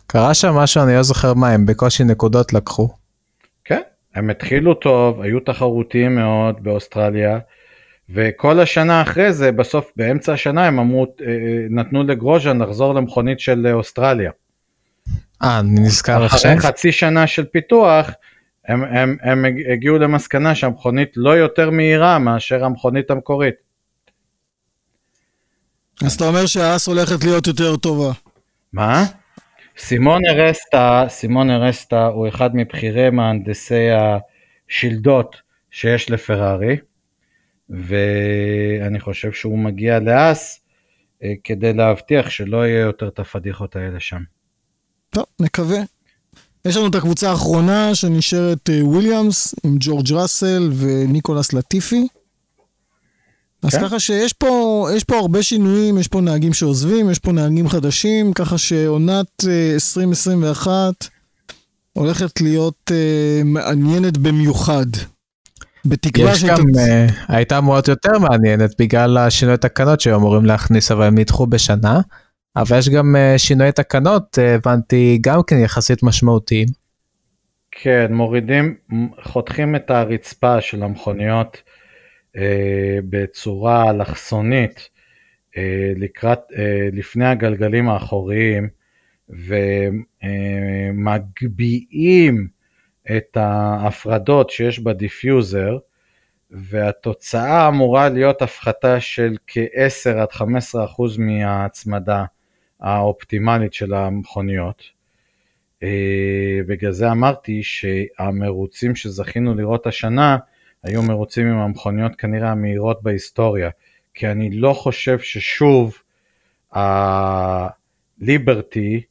[SPEAKER 3] קרה שם משהו, אני לא זוכר מה, הם בקושי נקודות לקחו.
[SPEAKER 4] הם התחילו טוב, היו תחרותיים מאוד באוסטרליה, וכל השנה אחרי זה, בסוף, באמצע השנה הם אמרו, אה, נתנו לגרוז'ן לחזור למכונית של אה, אוסטרליה.
[SPEAKER 3] אה, אני נזכר עכשיו.
[SPEAKER 4] אחרי חצי שנה של פיתוח, הם, הם, הם הגיעו למסקנה שהמכונית לא יותר מהירה מאשר המכונית המקורית.
[SPEAKER 2] אז אתה אומר שהאס הולכת להיות יותר טובה.
[SPEAKER 4] מה? סימון ארסטה, סימון ארסטה הוא אחד מבכירי מהנדסי השלדות שיש לפרארי, ואני חושב שהוא מגיע לאס אה, כדי להבטיח שלא יהיה יותר את הפדיחות האלה שם.
[SPEAKER 2] טוב, נקווה. יש לנו את הקבוצה האחרונה שנשארת אה, וויליאמס עם ג'ורג' ראסל וניקולס לטיפי. אז
[SPEAKER 4] כן.
[SPEAKER 2] ככה שיש פה, יש פה הרבה שינויים, יש פה נהגים שעוזבים, יש פה נהגים חדשים, ככה שעונת אה, 2021 הולכת להיות אה, מעניינת במיוחד. בתקווה
[SPEAKER 3] יש גם, אה, הייתה אמורה להיות יותר מעניינת בגלל השינוי תקנות שהיו אמורים להכניס אבל הם נדחו בשנה. אבל יש גם אה, שינוי תקנות, אה, הבנתי, גם כן יחסית משמעותיים.
[SPEAKER 4] כן, מורידים, חותכים את הרצפה של המכוניות אה, בצורה אלכסונית אה, לקראת, אה, לפני הגלגלים האחוריים ומגביהים את ההפרדות שיש ב diffuser והתוצאה אמורה להיות הפחתה של כ-10 עד 15 אחוז מההצמדה האופטימלית של המכוניות. אה, בגלל זה אמרתי שהמרוצים שזכינו לראות השנה היו מרוצים עם המכוניות כנראה המהירות בהיסטוריה, כי אני לא חושב ששוב הליברטי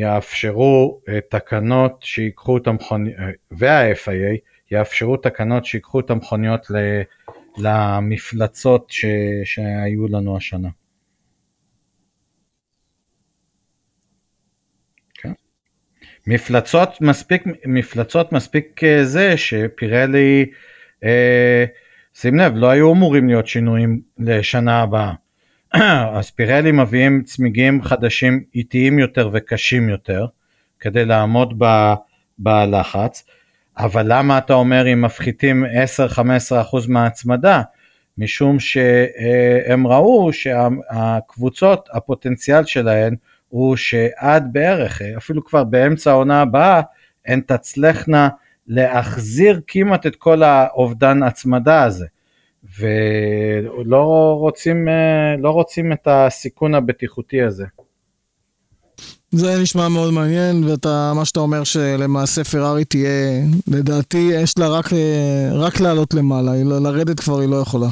[SPEAKER 4] יאפשרו אה, תקנות שיקחו את המכוניות, וה-FIA יאפשרו תקנות שיקחו את המכוניות למפלצות ש- שהיו לנו השנה. מפלצות מספיק, מפלצות מספיק אה, זה שפירלי, אה, שים לב, לא היו אמורים להיות שינויים לשנה הבאה. אז פירלי מביאים צמיגים חדשים איטיים יותר וקשים יותר, כדי לעמוד ב, בלחץ, אבל למה אתה אומר אם מפחיתים 10-15% מההצמדה? משום שהם ראו שהקבוצות, הפוטנציאל שלהן הוא שעד בערך, אפילו כבר באמצע העונה הבאה, הן תצלחנה להחזיר כמעט את כל האובדן הצמדה הזה. ולא רוצים, לא רוצים את הסיכון הבטיחותי הזה.
[SPEAKER 2] זה נשמע מאוד מעניין, ואתה, מה שאתה אומר שלמעשה פרארי תהיה, לדעתי, יש לה רק, רק לעלות למעלה, היא לרדת כבר היא לא יכולה.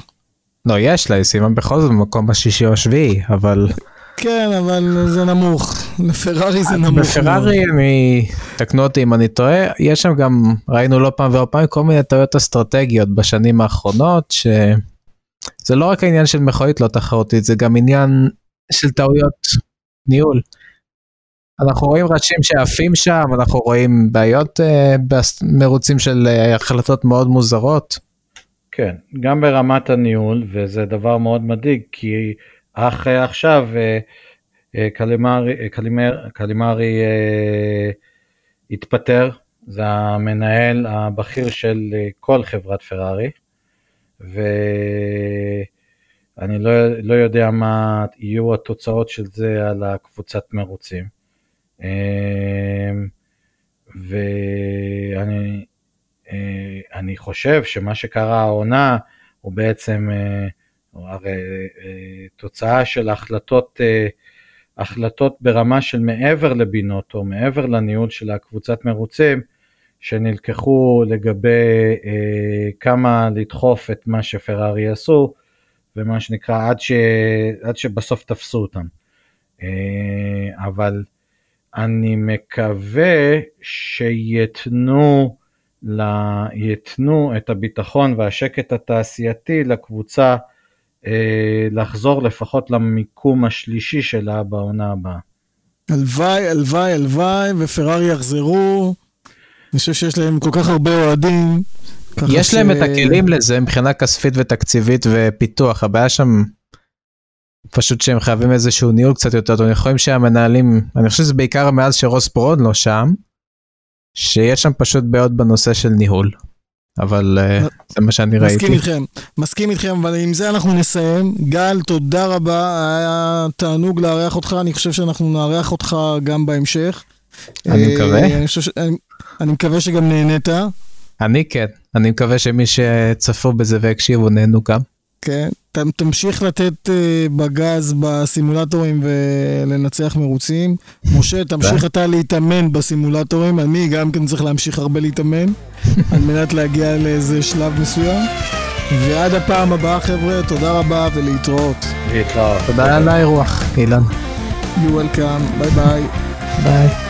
[SPEAKER 3] לא, יש לה, היא סיימה בכל זאת במקום השישי או השביעי, אבל...
[SPEAKER 2] כן, אבל זה נמוך. לפרארי זה נמוך.
[SPEAKER 3] בפרארי, אני... תקנו אותי אם אני טועה, יש שם גם, ראינו לא פעם ולא פעם, כל מיני טעויות אסטרטגיות בשנים האחרונות, שזה לא רק העניין של מכונית לא תחרותית, זה גם עניין של טעויות ניהול. אנחנו רואים ראשים שעפים שם, אנחנו רואים בעיות uh, במרוצים של uh, החלטות מאוד מוזרות.
[SPEAKER 4] כן, גם ברמת הניהול, וזה דבר מאוד מדאיג, כי אך עכשיו קלימרי, קלימר, קלימרי התפטר, זה המנהל הבכיר של כל חברת פרארי, ואני לא, לא יודע מה יהיו התוצאות של זה על הקבוצת מרוצים. ואני אני חושב שמה שקרה העונה הוא בעצם הרי תוצאה של החלטות, החלטות ברמה של מעבר לבינות או מעבר לניהול של הקבוצת מרוצים שנלקחו לגבי כמה לדחוף את מה שפרארי עשו ומה שנקרא עד, ש, עד שבסוף תפסו אותם. אבל אני מקווה שיתנו, לה, יתנו את הביטחון והשקט התעשייתי לקבוצה אה, לחזור לפחות למיקום השלישי שלה בעונה הבאה.
[SPEAKER 2] הלוואי, הלוואי, הלוואי, ופרארי יחזרו. אני חושב שיש להם כל כך הרבה אוהדים.
[SPEAKER 3] יש ש... להם את הכלים לזה מבחינה כספית ותקציבית ופיתוח, הבעיה שם פשוט שהם חייבים איזשהו ניהול קצת יותר טוב, יכולים שהמנהלים, אני חושב שזה בעיקר מאז שרוס בראון לא שם, שיש שם פשוט בעיות בנושא של ניהול. אבל אה, זה מה שאני ראיתי.
[SPEAKER 2] מסכים איתכם, מסכים איתכם, אבל עם זה אנחנו נסיים. גל, תודה רבה, היה תענוג לארח אותך, אני חושב שאנחנו נארח אותך גם בהמשך.
[SPEAKER 3] אני אה, מקווה. אני
[SPEAKER 2] מקווה שגם נהנית.
[SPEAKER 3] אני כן, אני מקווה שמי שצפו בזה והקשיבו נהנו גם.
[SPEAKER 2] כן, תמשיך לתת אה, בגז בסימולטורים ולנצח מרוצים. משה, תמשיך אתה להתאמן בסימולטורים, אני גם כן צריך להמשיך הרבה להתאמן, על מנת להגיע לאיזה שלב מסוים. ועד הפעם הבאה חבר'ה, תודה רבה ולהתראות.
[SPEAKER 4] להתראות.
[SPEAKER 3] תודה על האירוח, אילן.
[SPEAKER 2] You welcome, ביי ביי.
[SPEAKER 3] ביי.